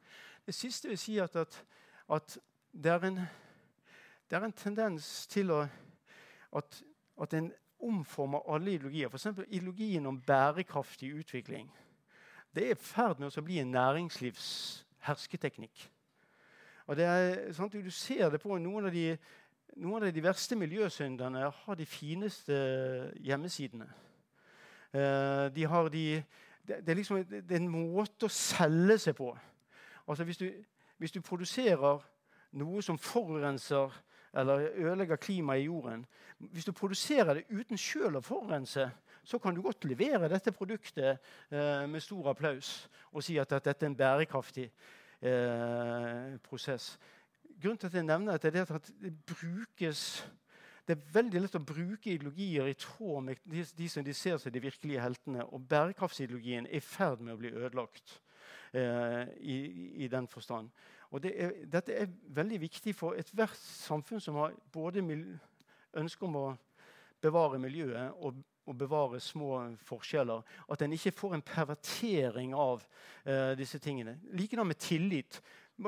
Det siste vil si at, at, at det, er en, det er en tendens til å at at en omformer alle ideologier. F.eks. ideologien om bærekraftig utvikling. Det er i ferd med å bli en næringslivshersketeknikk. Og det er, sant, Du ser det på noen av de, noen av de verste miljøsynderne har de fineste hjemmesidene. Uh, de har de, det, er liksom, det, er en måte å selge seg på. Altså hvis du, hvis du produserer noe som forurenser eller ødelegger klimaet i jorden. Hvis du produserer det uten sjøl å forurense, så kan du godt levere dette produktet eh, med stor applaus og si at, at dette er en bærekraftig eh, prosess. Grunnen til at jeg nevner dette, er at det brukes det er veldig lett å bruke ideologier i tråd med de, de som de ser seg de virkelige heltene. Og bærekraftsideologien er i ferd med å bli ødelagt eh, i, i, den forstand. Og det er, dette er veldig viktig for ethvert samfunn som har både ønske om å bevare miljøet og, og, bevare små forskjeller. At en ikke får en pervertering av uh, disse tingene. Likedan med tillit.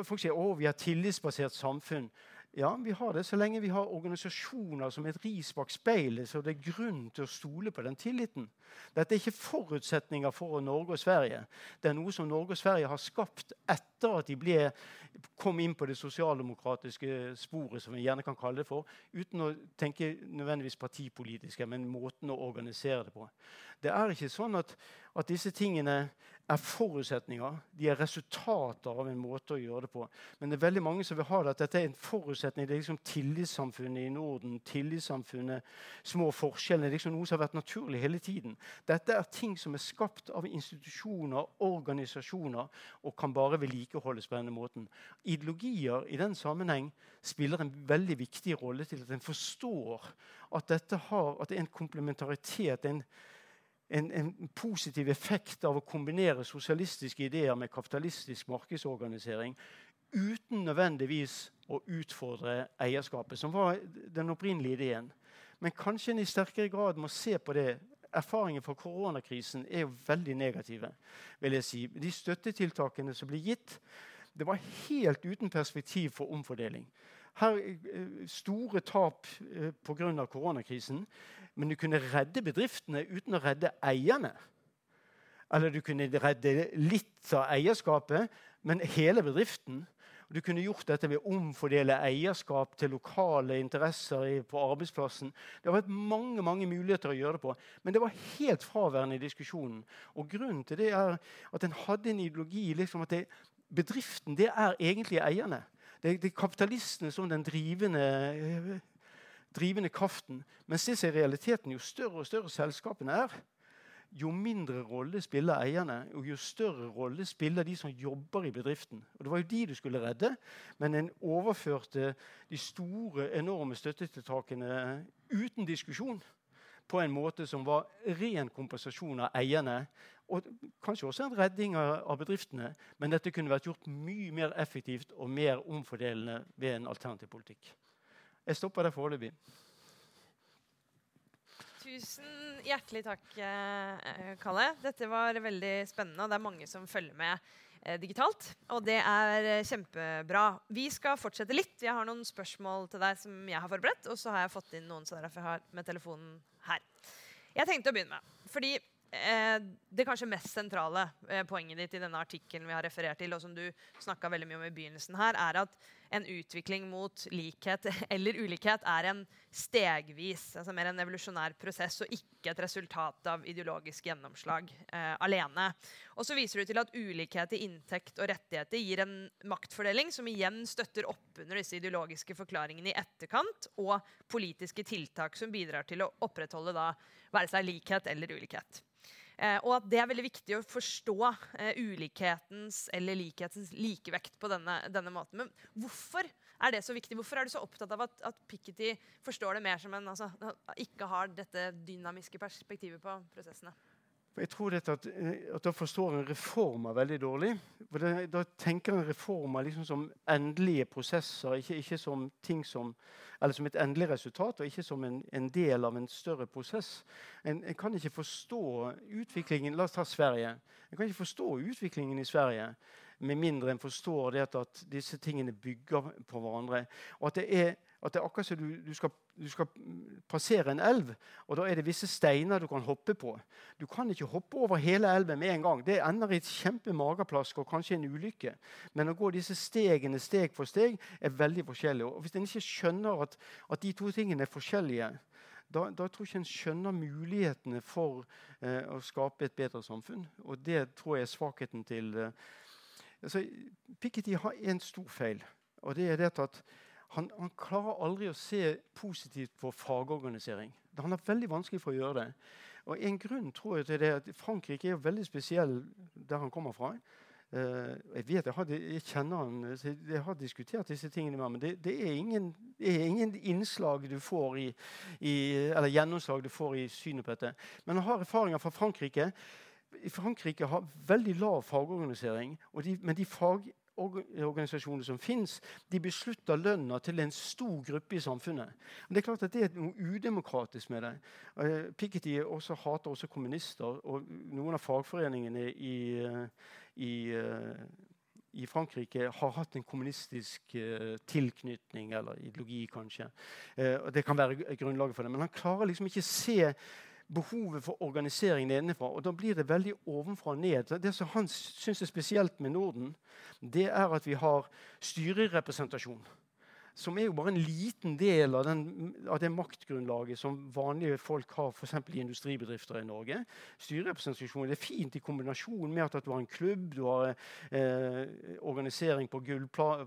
Folk sier at vi har tillitsbasert samfunn. Ja, vi har det så lenge vi har organisasjoner som et ris bak speilet, så det er grunn til å stole på den tilliten. Dette er ikke forutsetninger for Norge og Sverige. Det er noe som Norge og Sverige har skapt etter at de ble, kom inn på det sosialdemokratiske sporet, som vi gjerne kan kalle det for, uten å tenke nødvendigvis partipolitiske, men måten å organisere det på. Det er ikke sånn at, at disse tingene er forutsetninger. De er resultater av en måte å gjøre det på. Men det er veldig mange som vil ha det at dette er en forutsetning. Det er liksom tillitssamfunnet i Norden, tillitssamfunnet, små forskjeller. Det er liksom noe som har vært naturlig hele tiden. Dette er ting som er skapt av institusjoner, organisasjoner, og kan bare vedlikeholdes på denne måten. Ideologier i den sammenheng spiller en veldig viktig rolle til at en forstår at dette har, at det er en komplementaritet. en en, en, positiv effekt av å kombinere sosialistiske ideer med kapitalistisk markedsorganisering uten nødvendigvis å utfordre eierskapet, som var den opprinnelige ideen. Men kanskje en i sterkere grad må se på det. Erfaringen fra koronakrisen er jo veldig negative. vil jeg si. De støttetiltakene som ble gitt, det var helt uten perspektiv for omfordeling. Her eh, Store tap eh, pga. koronakrisen. Men du kunne redde bedriftene uten å redde eierne. Eller du kunne redde litt av eierskapet, men hele bedriften. Du kunne gjort dette ved å omfordele eierskap til lokale interesser på arbeidsplassen. Det har vært mange mange muligheter å gjøre det på, men det var helt fraværende i diskusjonen. Og Grunnen til det er at en hadde en ideologi liksom at det, bedriften det er egentlig eierne. Det, det er kapitalistene som den drivende drivende kraften. Mens det som er realiteten, jo større og større selskapene er, jo mindre rolle spiller eierne, og jo større rolle spiller de som jobber i bedriften. Og Det var jo de du skulle redde, men en overførte de store, enorme støttetiltakene uten diskusjon på en måte som var ren kompensasjon av eierne. Og kanskje også en redding av bedriftene, men dette kunne vært gjort mye mer effektivt og mer omfordelende ved en alternativ politikk. Jeg stopper der foreløpig. Tusen hjertelig takk, eh, Kalle. Dette var veldig spennende, og det er mange som følger med eh, digitalt. Og det er eh, kjempebra. Vi skal fortsette litt. Jeg har noen spørsmål til deg som jeg har forberedt. Og så har jeg fått inn noen, så derfor jeg har med telefonen her. Jeg tenkte å begynne med, fordi det kanskje mest sentrale poenget ditt i denne artikkelen vi har referert til, og som du snakka veldig mye om i begynnelsen her, er at en utvikling mot likhet <laughs> eller ulikhet er en stegvis, altså mer en evolusjonær prosess og ikke et resultat av ideologisk gjennomslag eh, alene. Og så viser du til at ulikhet i inntekt og rettigheter gir en maktfordeling som igjen støtter opp under disse ideologiske forklaringene i etterkant, og politiske tiltak som bidrar til å opprettholde da, være seg likhet eller ulikhet. Eh, og at det er veldig viktig å forstå eh, ulikhetens eller likhetens likevekt på denne, denne, måten. Men hvorfor er det så viktig? Hvorfor er du så opptatt av at, at Piketty forstår det mer som en altså, ikke har dette dynamiske perspektivet på prosessene? For jeg tror dette at, eh, at da forstår en reformer veldig dårlig. For det, Da tenker en reformer liksom som endelige prosesser, ikke, ikke, som som, som et endelig resultat, og ikke som en, en del av en større prosess. En, en, kan ikke forstå utviklingen La oss ta Sverige. En kan ikke forstå utviklingen i Sverige med mindre en forstår det at disse tingene bygger på hverandre. Og at det er at det er akkurat som du, du, skal, du, skal, passere en elv, og da er det visse steiner du kan hoppe på. Du kan ikke hoppe over hele elven med en gang. Det ender i et kjempe mageplask og kanskje en ulykke. Men å gå disse stegene steg for steg er veldig forskjellig. Og Hvis en ikke skjønner at, at de to tingene er forskjellige, da, da, tror jeg ikke en skjønner mulighetene for eh, å skape et bedre samfunn. Og det tror jeg er svakheten til eh, altså, Piketty har en stor feil, og det er det at han, han, klarer aldri å se positivt på fagorganisering. Han har veldig vanskelig for å gjøre det. Og En grunn tror jeg til det er at Frankrike er veldig spesiell der han kommer fra. Uh, jeg vet, jeg har, jeg kjenner han, jeg har diskutert disse tingene med ham. Men det, det, er ingen, er ingen, innslag du får i, i, eller gjennomslag du får i synet på dette. Men han har erfaringer fra Frankrike. Frankrike har veldig lav fagorganisering. De, men de fag, organisasjoner som fins, de beslutter lønna til en stor gruppe i samfunnet. Men det er klart at det er noe udemokratisk med det. Uh, Piketty også hater også kommunister, og noen av fagforeningene i, uh, i, uh, i Frankrike har hatt en kommunistisk tilknytning, eller ideologi, kanskje. det kan være grunnlaget for det. Men han klarer liksom ikke se behovet for organisering nedenfra. Og da blir det veldig ovenfra og ned. Det som han syns er spesielt med Norden, det er at vi har styrerepresentasjon. Som er jo bare en liten del av, den, av det maktgrunnlaget som vanlige folk har f.eks. i industribedrifter i Norge. Styrerepresentasjon er fint i kombinasjon med at, du har en klubb, du har eh, organisering på,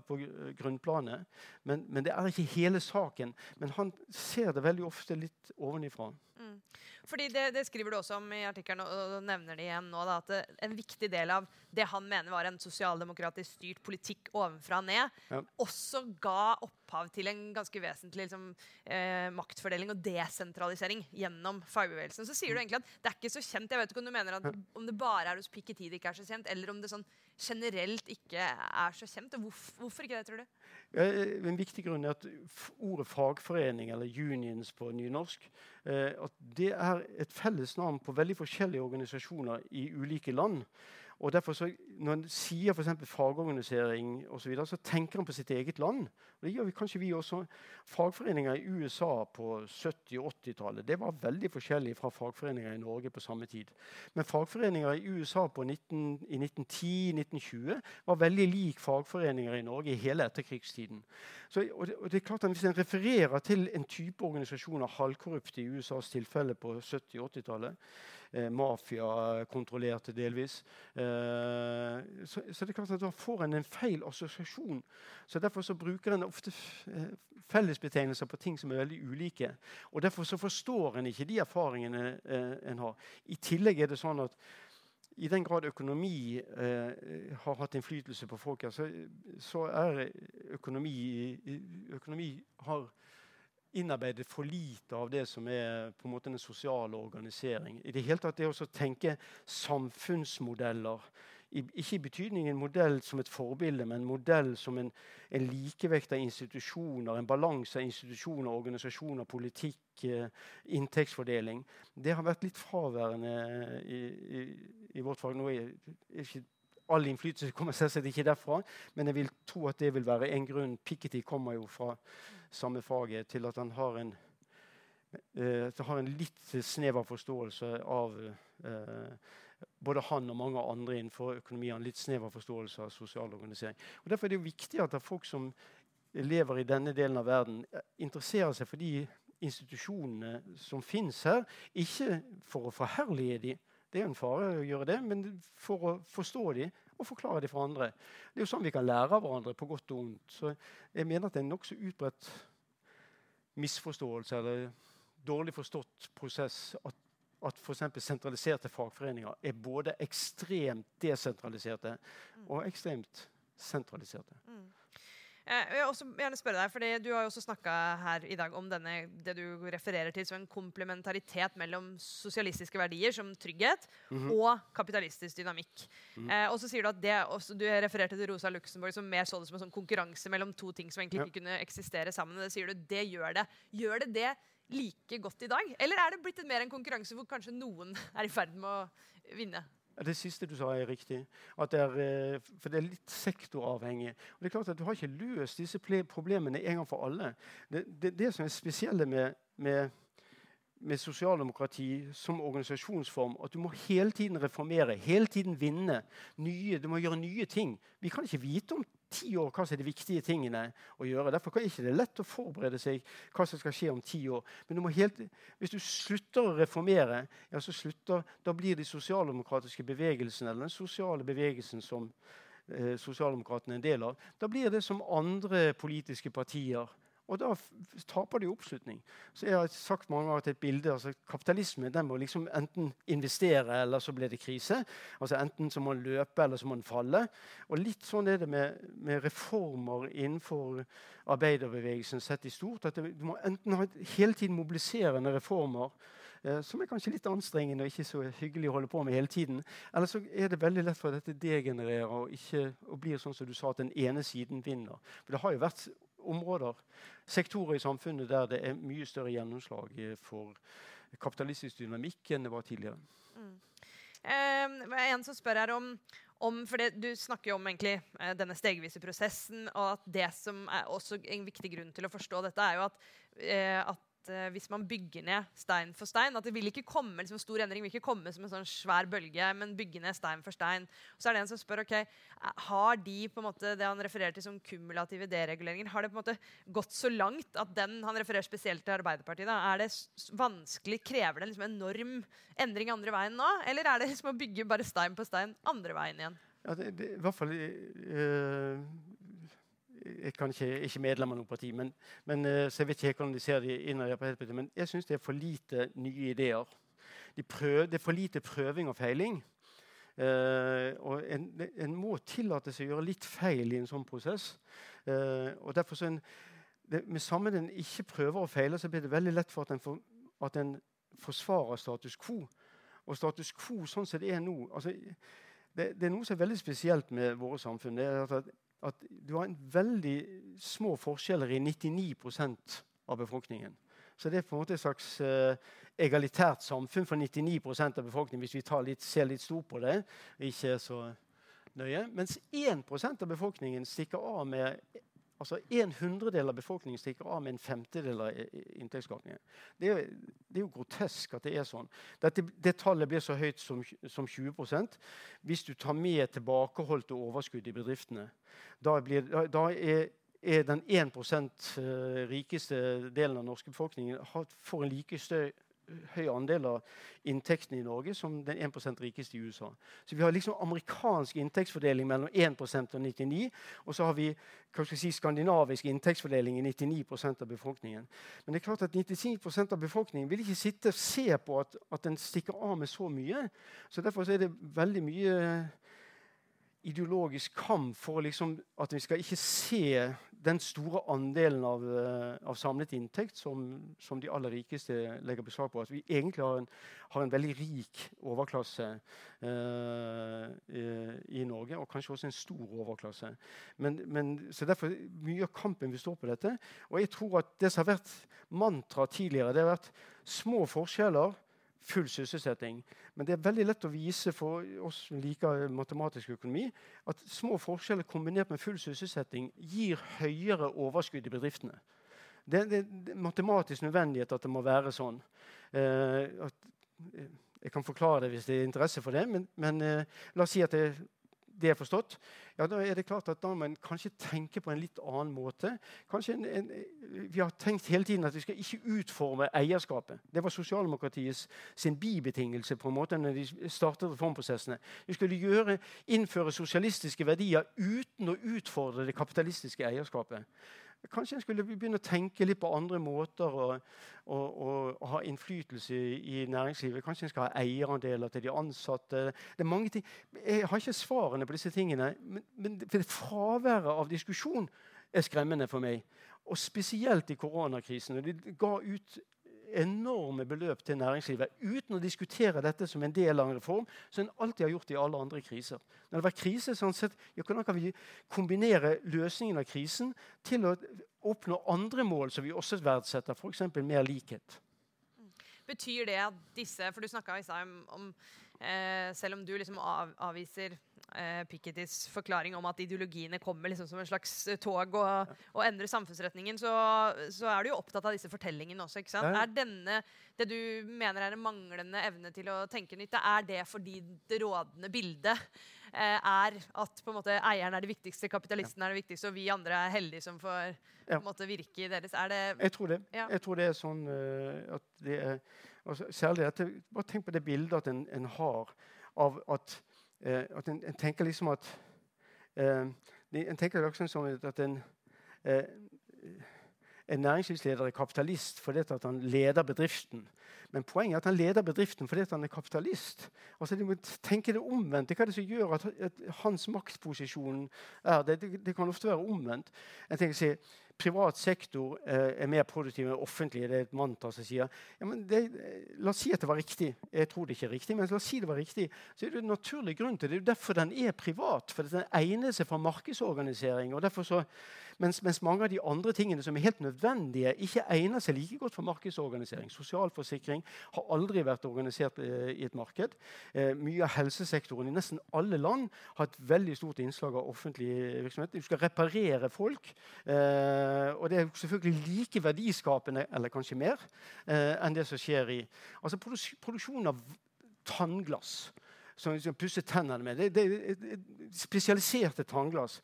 på grunnplanet. Men, men, det er ikke hele saken. Men han ser det veldig ofte litt ovenifra. Mm. Mm. Fordi det, det, skriver du også om i artikkelen, og, og nevner det igjen nå, da, at en viktig del av det han mener var en sosialdemokratisk styrt politikk ovenfra og ned, ja. også ga opphav til en ganske vesentlig liksom, eh, maktfordeling og desentralisering gjennom fagbevegelsen. Så sier du egentlig at det er ikke så kjent. Jeg vet ikke om du mener at om det bare er hos Piketty det ikke er så kjent, eller om det sånn generelt ikke er så kjent. Hvorfor, hvorfor ikke det, tror du? En viktig grunn er at ordet fagforening, eller unions på nynorsk, eh, at det er et felles navn på veldig forskjellige organisasjoner i ulike land. Og derfor så, Når en sier f.eks. fagorganisering og så, videre, så tenker en på sitt eget land. Og det gjør vi kanskje vi også. Fagforeninger i USA på 70- og 80-tallet det var veldig forskjellig fra fagforeninger i Norge på samme tid. Men fagforeninger i USA 19, i 1910-1920 var veldig lik fagforeninger i Norge i hele etterkrigstiden. Så, og det, og det, er klart at Hvis en refererer til en type organisasjoner halvkorrupte i USAs tilfelle på 70- og 80-tallet eh, Mafiakontrollerte delvis. Eh, så, så, det er klart at da får en en feil assosiasjon. Så Derfor så bruker en ofte eh, fellesbetegnelser på ting som er veldig ulike. Og Derfor så forstår en ikke de erfaringene eh, en har. I tillegg er det sånn at i den grad økonomi eh, har hatt innflytelse på folk, så, så er økonomi, økonomi har innarbeidet for lite av det som er på en måte den sosiale organisering. I det hele tatt det å tenke samfunnsmodeller ikke i betydning en modell som et forbilde, men en modell som en, en likevekt av institusjoner, en balanse av institusjoner, organisasjoner, politikk, eh, inntektsfordeling. Det har vært litt fraværende i, i, i vårt fag. Nå er ikke all innflytelse kommer selvsagt ikke derfra, men jeg vil tro at det vil være en grunn. Piketty kommer jo fra samme faget til at han har en, uh, har en litt snever forståelse av uh, både han og mange andre innenfor økonomi en litt snever forståelse av sosial organisering. Og Derfor er det jo viktig at det er folk som lever i denne delen av verden, eh, interesserer seg for de institusjonene som fins her. Ikke for å forherlige dem, det er en fare å gjøre det, men for å forstå dem og forklare dem for andre. Det er jo sånn vi kan lære av hverandre, på godt og vondt. Så jeg mener at det er en nokså utbredt misforståelse eller dårlig forstått prosess at at f.eks. sentraliserte fagforeninger er både ekstremt desentraliserte og ekstremt sentraliserte. Mm. Eh, jeg vil også gjerne spørre deg, fordi Du har jo også snakka her i dag om denne, det du refererer til som en komplementaritet mellom sosialistiske verdier som trygghet mm -hmm. og kapitalistisk dynamikk. Mm -hmm. eh, og så sier Du at det også, du refererte til Rosa Luxemburg som mer så det som en sånn konkurranse mellom to ting som egentlig ja. ikke kunne eksistere sammen. Det sier du, det gjør det. Gjør det det like godt i dag? Eller er det blitt mer en konkurranse hvor kanskje noen er i ferd med å vinne? Det siste du sa, er riktig. Er, eh, for det er litt sektoravhengig. Og det er klart at Du har ikke løst disse problemene en gang for alle. Det, det, det som er spesielle med, med, med, sosialdemokrati som organisasjonsform, at du må hele tiden reformere, hele tiden vinne. Nye, du må gjøre nye ting. Vi kan ikke vite om ti år hva som er de viktige tingene å gjøre. Derfor er det ikke lett å forberede seg hva som skal skje om ti år. Men du helt, hvis du slutter å reformere, ja, så slutter, da blir de sosialdemokratiske bevegelsene, eller den sosiale bevegelsen som eh, sosialdemokratene er en del av, da blir det som andre politiske partier og da taper de oppslutning. Så jeg har sagt mange ganger til et bilde, altså Kapitalisme den må liksom enten investere, eller så blir det krise. Altså Enten så må den løpe, eller så må den falle. Og litt sånn er det med, med reformer innenfor arbeiderbevegelsen sett i stort. at Du må enten ha hele tiden mobiliserende reformer, eh, som er kanskje litt anstrengende og ikke så hyggelig å holde på med hele tiden. Eller så er det veldig lett for at dette degenererer og, ikke, og blir sånn som du sa, at den ene siden vinner. For det har jo vært områder, sektorer i samfunnet der det er mye større gjennomslag for kapitalistisk dynamikk enn det var tidligere. Mm. Eh, en som spør her om, om for det, Du snakker jo om egentlig, eh, denne stegvise prosessen. og at det som er også En viktig grunn til å forstå dette er jo at, eh, at uh, hvis man bygger ned stein for stein At det vil ikke komme liksom, stor endring vil ikke komme som en sånn svær bølge, men bygge ned stein for stein. Så er det en som spør ok, har de på en måte, det han refererer til som kumulative dereguleringer, har det på en måte gått så langt at den han refererer spesielt til Arbeiderpartiet, da, er det vanskelig, krever det liksom enorm endring andre veien nå? Eller er det liksom å bygge bare stein på stein andre veien igjen? Ja, det, det, i hvert fall øh, jeg kan ikke, ikke medlem av noe parti, men, men, eh, så jeg vet ikke hvordan de ser det innad Men jeg syns det er for lite nye ideer. De prøv, det er for lite prøving og feiling. Uh, og en, en, må tillate seg å gjøre litt feil i en sånn prosess. Uh, og derfor så en, det, Med samme den ikke prøver å feile, så blir det veldig lett for at en, for, at en forsvarer status quo. Og status quo sånn som det er nå altså, det, det, er noe som er veldig spesielt med våre samfunn. det er at, at Du har en veldig små forskjeller i 99% av befolkningen. Så det er på en måte et slags uh, egalitært samfunn for 99 av befolkningen, hvis vi litt, ser litt stort på det. ikke så nøye. Mens 1% av befolkningen stikker av med altså En hundredel av befolkningen stikker av med en femtedel av inntektsskapningen. Det, det, er jo grotesk at det er sånn. Dette, det tallet blir så høyt som, som 20% hvis du tar med tilbakeholdte overskudd i bedriftene. Da, blir, da, da er er den 1 eh, rikeste delen av den norske befolkningen får en like støy, høy andel av inntektene i Norge som den 1 rikeste i USA. Så vi har liksom amerikansk inntektsfordeling mellom 1% og 99 og så har vi si, skandinavisk inntektsfordeling i 99% av befolkningen. Men det er klart at 99% av befolkningen vil ikke sitte og se på at, at den stikker av med så mye. Så Derfor så er det veldig mye ideologisk kamp for liksom at vi skal ikke se den store andelen av, uh, av samlet inntekt som, som, de aller rikeste legger beslag på. At vi egentlig har en, har en veldig rik overklasse eh, i Norge, og kanskje også en stor overklasse. Men, men, så Derfor mye av kampen vi står på dette. Og jeg tror at det som har vært mantra tidligere, det har vært små forskjeller full sysselsetting. Men det er veldig lett å vise for oss som liker matematisk økonomi, at små forskjeller kombinert med full sysselsetting gir høyere overskudd i bedriftene. Det, det, det er matematisk nødvendighet at det må være sånn. Eh, at, eh, jeg kan forklare det hvis det er interesse for det, men, men eh, la oss si at det, det er forstått, ja, da er det klart at da må man kanskje tenke på en litt annen måte. Kanskje en, en, Vi har tenkt hele tiden at vi skal ikke utforme eierskapet. Det var sosialdemokratiets sin bibetingelse på en måte når de startet reformprosessene. Vi skulle gjøre, innføre sosialistiske verdier uten å utfordre det kapitalistiske eierskapet. Kanskje jeg skulle begynne å tenke litt på andre måter å, å, å ha innflytelse i næringslivet. Kanskje en skal ha eierandeler til de ansatte. Det er mange ting. Jeg har ikke svarene på disse tingene, men, men fraværet av diskusjon er skremmende for meg. Og spesielt i koronakrisen. De ga ut enorme beløp til næringslivet uten å diskutere dette som en del av en reform, som en alltid har gjort i alle andre kriser. Når det var krise, sånn sett, ja, Hvordan kan vi kombinere løsningen av krisen til å oppnå andre mål som vi også verdsetter, f.eks. mer likhet? Betyr det at disse For du snakka i stad om, om eh, Selv om du liksom av, avviser eh, Pikettys forklaring om at ideologiene kommer liksom som en slags eh, tog og, og endrer samfunnsretningen, så, så, er du jo opptatt av disse fortellingene også. ikke sant? Ja. Er denne, det du mener er en manglende evne til å tenke nytt, er det fordi det rådende bildet eh, er at på en måte eieren er det viktigste, kapitalisten er det viktigste, og vi andre er heldige som får på en måte virke i deres? Er det Jeg tror det. Ja. Jeg tror det er sånn uh, at det er altså, Særlig dette Bare tenk på det bildet at en, en har av at Eh, at en, en, tenker liksom at eh, En tenker liksom som at en, eh, en næringslivsleder er kapitalist fordi at han leder bedriften. Men poenget er at han leder bedriften fordi han er kapitalist. Altså, De må tenke det omvendt. Hva er det som gjør at, at hans maktposisjon er det? det? Det, kan ofte være omvendt. Jeg tenker å si, privat sektor eh, er mer produktiv enn offentlig. Det er et mantra som sier ja, det, La oss si at det var riktig. Jeg tror det ikke er riktig, men la oss si det var riktig. Så er det en naturlig grunn til det. Det er derfor den er privat. For den egner seg for markedsorganisering. og derfor så mens, mens, mange av de andre tingene som er helt nødvendige, ikke egner seg like godt for markedsorganisering. Sosialforsikring har aldri vært organisert eh, i et marked. Eh, mye av helsesektoren i nesten alle land har et veldig stort innslag av offentlig virksomhet. Du skal reparere folk. Eh, og det er selvfølgelig like verdiskapende, eller kanskje mer, eh, enn det som skjer i altså produksjon av tannglass som vi pusse tennene med. Det, det, det, spesialiserte tannglass.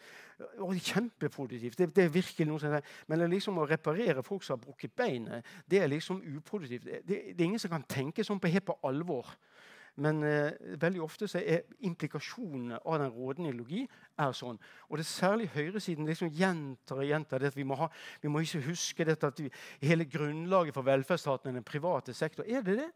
Og kjempeproduktivt. Det, det, er virkelig noe som er, Men liksom å reparere folk som har brukket beinet, det er liksom uproduktivt. Det, det, er ingen som kan tenke sånn på helt på alvor. Men eh, veldig ofte så er implikasjonene av den rådende ideologi er sånn. Og det er særlig høyresiden liksom gjentar og gjentar det at vi må, ha, vi må ikke huske dette at vi, hele grunnlaget for velferdsstaten er den private sektor. Er det det?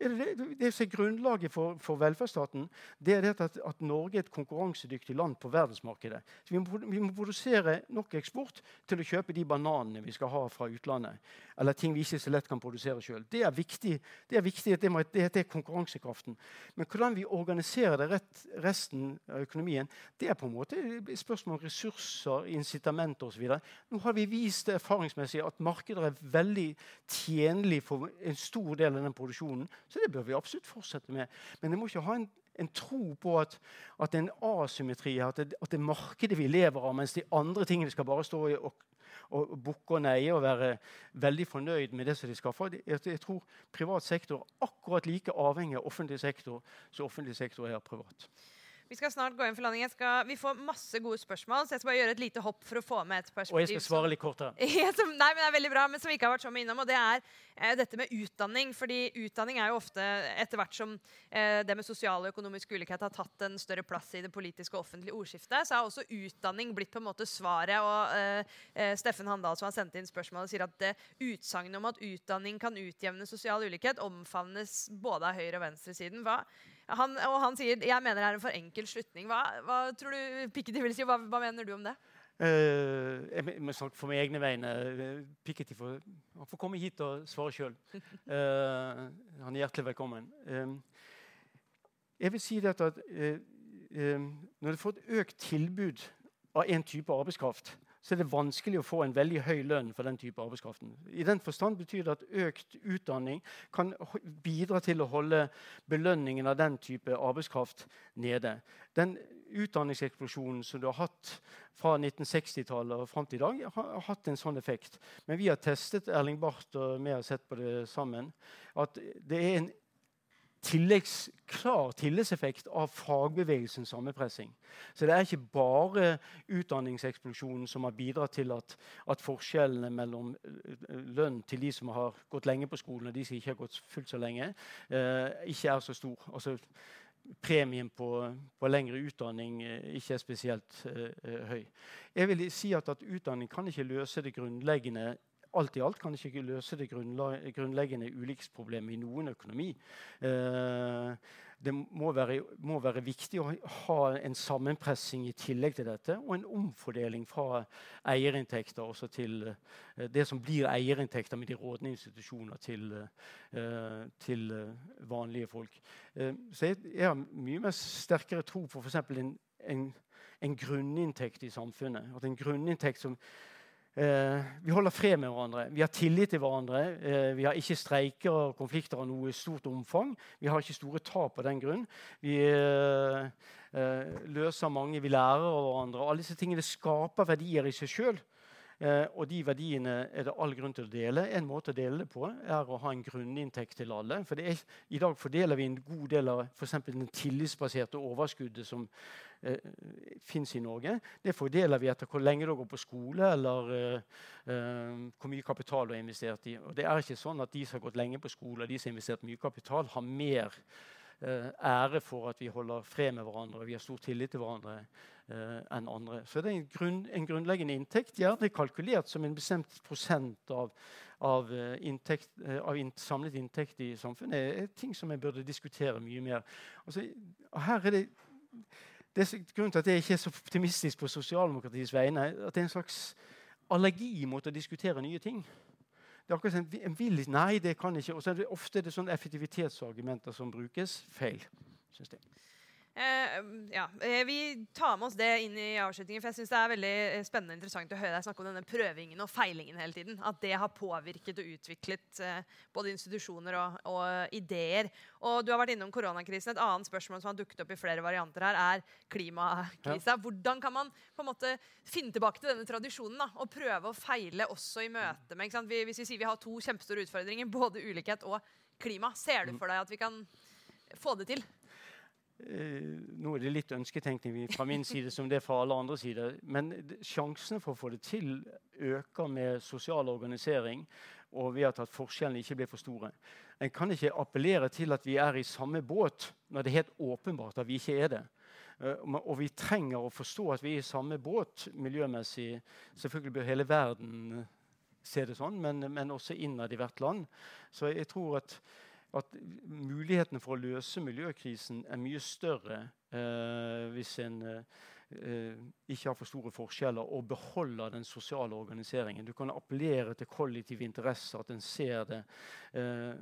Det, det, som er grunnlaget for, for, velferdsstaten, det er at, at, Norge er et konkurransedyktig land på verdensmarkedet. Vi må, vi må, produsere nok eksport til å kjøpe de bananene vi skal ha fra utlandet. Eller ting vi ikke så lett kan produsere sjøl. Det er viktig. Det er viktig at det, må, det, er konkurransekraften. Men hvordan vi organiserer det rett, resten av økonomien, det er på en måte spørsmål om ressurser, incitamenter osv. Nå har vi vist erfaringsmessig at markeder er veldig tjenlig for en stor del av den produksjonen så det bør vi absolutt fortsette med. Men det må ikke ha en, en tro på at, at, det er en asymmetri, at det, at det er markedet vi lever av, mens de andre tingene skal bare stå i og, og bukke og neie og være veldig fornøyd med det som de skaffer. Jeg, tror privat sektor er akkurat like avhengig av offentlig sektor som offentlig sektor er av privat. Vi skal snart gå inn for landing. Skal, vi får masse gode spørsmål, så jeg skal bare gjøre et lite hopp for å få med et perspektiv. Og jeg skal svare litt kortere. <laughs> som, nei, men det er veldig bra, men som vi ikke har vært så mye innom, og det er eh, dette med utdanning. fordi utdanning er jo ofte, etter hvert som eh, det med sosial og økonomisk ulikhet har tatt en større plass i det politiske og offentlige ordskiftet, så har også utdanning blitt på en måte svaret. Og eh, eh Steffen Handal, som har sendt inn spørsmålet, sier at eh, utsagnet om at utdanning kan utjevne sosial ulikhet, omfavnes både av høyre- og venstresiden. Hva han, og han sier jeg mener det er en for enkel slutning. Hva, hva tror du Piketty vil si? Hva, hva mener du om det? Uh, jeg må snakke for mine egne vegne. Piketty får, får komme hit og svare sjøl. Uh, <laughs> eh, han er hjertelig velkommen. Uh, jeg vil si dette at når du får et økt tilbud av en type arbeidskraft, så er det vanskelig å få en veldig høy lønn for den type arbeidskraften. I den forstand betyr det at økt utdanning kan bidra til å holde belønningen av den type arbeidskraft nede. Den utdanningseksplosjonen som du har hatt fra 1960-tallet og fram til i dag, har hatt en sånn effekt. Men vi har testet Erling Barth og vi har sett på det sammen, at det er en tilleggs, klar tilleggseffekt av fagbevegelsens sammenpressing. Så det er ikke bare utdanningseksplosjonen som har bidratt til at, at, forskjellene mellom eh, lønn til de som har gått lenge på skolen, og de som ikke har gått fullt så lenge, eh, ikke er så stor. Altså, premien på, på, lengre utdanning eh, ikke er spesielt eh, høy. Jeg vil si at, at Utdanning kan ikke løse det grunnleggende alt i alt kan ikke løse det grunnleggende ulikhetsproblemet i noen økonomi. Eh, det må være, må være, viktig å ha en sammenpressing i tillegg til dette, og en omfordeling fra eierinntekter også til eh, det som blir eierinntekter med de rådende institusjoner, til, eh, til vanlige folk. så jeg, jeg, har mye mer sterkere tro på f.eks. En, en, en grunninntekt i samfunnet. At en grunninntekt som vi holder fred med hverandre. Vi har tillit til hverandre. Eh, vi har ikke streiker og konflikter av noe stort omfang. Vi har ikke store tap av den grunn. Vi eh, eh løser mange, vi lærer av hverandre. Alle disse tingene skaper verdier i seg sjøl. Eh, og de verdiene er det all grunn til å dele. En måte å dele det på er å ha en grunninntekt til alle. For er, I dag fordeler vi en god del av for den tillitsbaserte overskuddet som eh, fins i Norge. Det fordeler vi etter hvor lenge du går på skole, eller eh, eh, hvor mye kapital du har investert i. Og det er ikke sånn at de som har gått lenge på skole, og de som har investert mye kapital, har mer eh, ære for at vi holder fred med hverandre og vi har stor tillit til hverandre eh, enn andre. Så det er en, grunn, en grunnleggende inntekt, gjerne kalkulert som en bestemt prosent av, av, inntekt, av in, samlet inntekt i samfunnet. Er ting som jeg burde diskutere mye mer. Altså, her er det det er grunnen til at jeg ikke er så optimistisk på sosialdemokratiets vegne, at det er en slags allergi mot å diskutere nye ting. Det er akkurat en, en vil, Nei, det kan ikke. Og så er det ofte det sånne effektivitetsargumenter som brukes feil. synes jeg. Eh, ja, eh, Vi tar med oss det inn i avslutningen. for jeg synes Det er veldig eh, spennende og interessant å høre deg snakke om denne prøvingen og feilingen hele tiden. At det har påvirket og utviklet eh, både institusjoner og, og, ideer. Og Du har vært innom koronakrisen. Et annet spørsmål som har dukket opp i flere varianter her, er klimakrisa. Ja. Hvordan kan man på en måte finne tilbake til denne tradisjonen da, og prøve å feile også i møte med vi, Hvis vi sier vi har to kjempestore utfordringer, både ulikhet og klima, ser du mm. for deg at vi kan få det til? Eh, nå er det litt ønsketenkning fra min side som det er fra alle andre sider. Men sjansen for å få det til øker med sosial organisering og ved at forskjellene ikke blir for store. En kan ikke appellere til at vi er i samme båt når det er helt åpenbart at vi ikke er det. Uh, og vi trenger å forstå at vi er i samme båt miljømessig. Selvfølgelig bør hele verden se det sånn, men, men også innad i hvert land. Så jeg tror at, at mulighetene for å løse miljøkrisen er mye større eh, hvis en eh, ikke har for store forskjeller og beholder den sosiale organiseringen. Du kan appellere til kollektive interesser, at en ser det. Eh,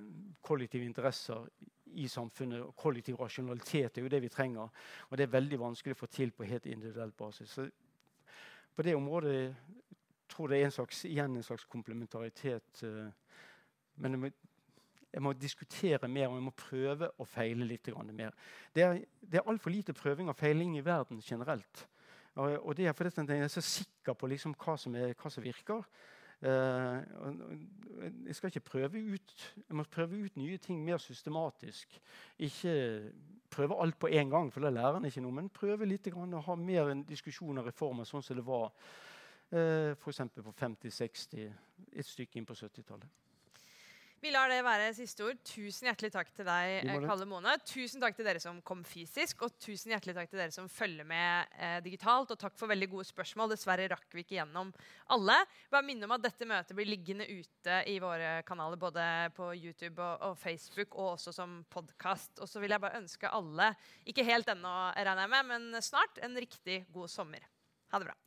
kollektive interesser i samfunnet. og Kollektiv rasjonalitet er jo det vi trenger. Og det er veldig vanskelig å få til på helt individuell basis. Så på det området tror jeg det er en slags, igjen en slags komplementaritet. Eh, men jeg må diskutere mer og jeg må prøve å feile litt mer. Det er, det er altfor lite prøving og feiling i verden generelt. Og, og det er fordi jeg er så sikker på liksom hva, som er, hva, som virker. Uh, jeg skal ikke prøve ut jeg må prøve ut nye ting mer systematisk. Ikke prøve alt på en gang, for da lærer en ikke noe. Men prøve litt å ha mer en diskusjon og reformer sånn som det var uh, f.eks. på 50-, 60-, et stykke inn på 70-tallet. Vi lar det være siste ord. Tusen hjertelig takk til deg, eh, Kalle Mone. Tusen takk til dere som kom fysisk, og tusen hjertelig takk til dere som følger med eh, digitalt. Og takk for veldig gode spørsmål. Dessverre rakk vi ikke gjennom alle. Bare minne om at dette møtet blir liggende ute i våre kanaler, både på YouTube og, og Facebook, og også som podkast. Og så vil jeg bare ønske alle, ikke helt ennå, regner jeg med, men snart, en riktig god sommer. Ha det bra.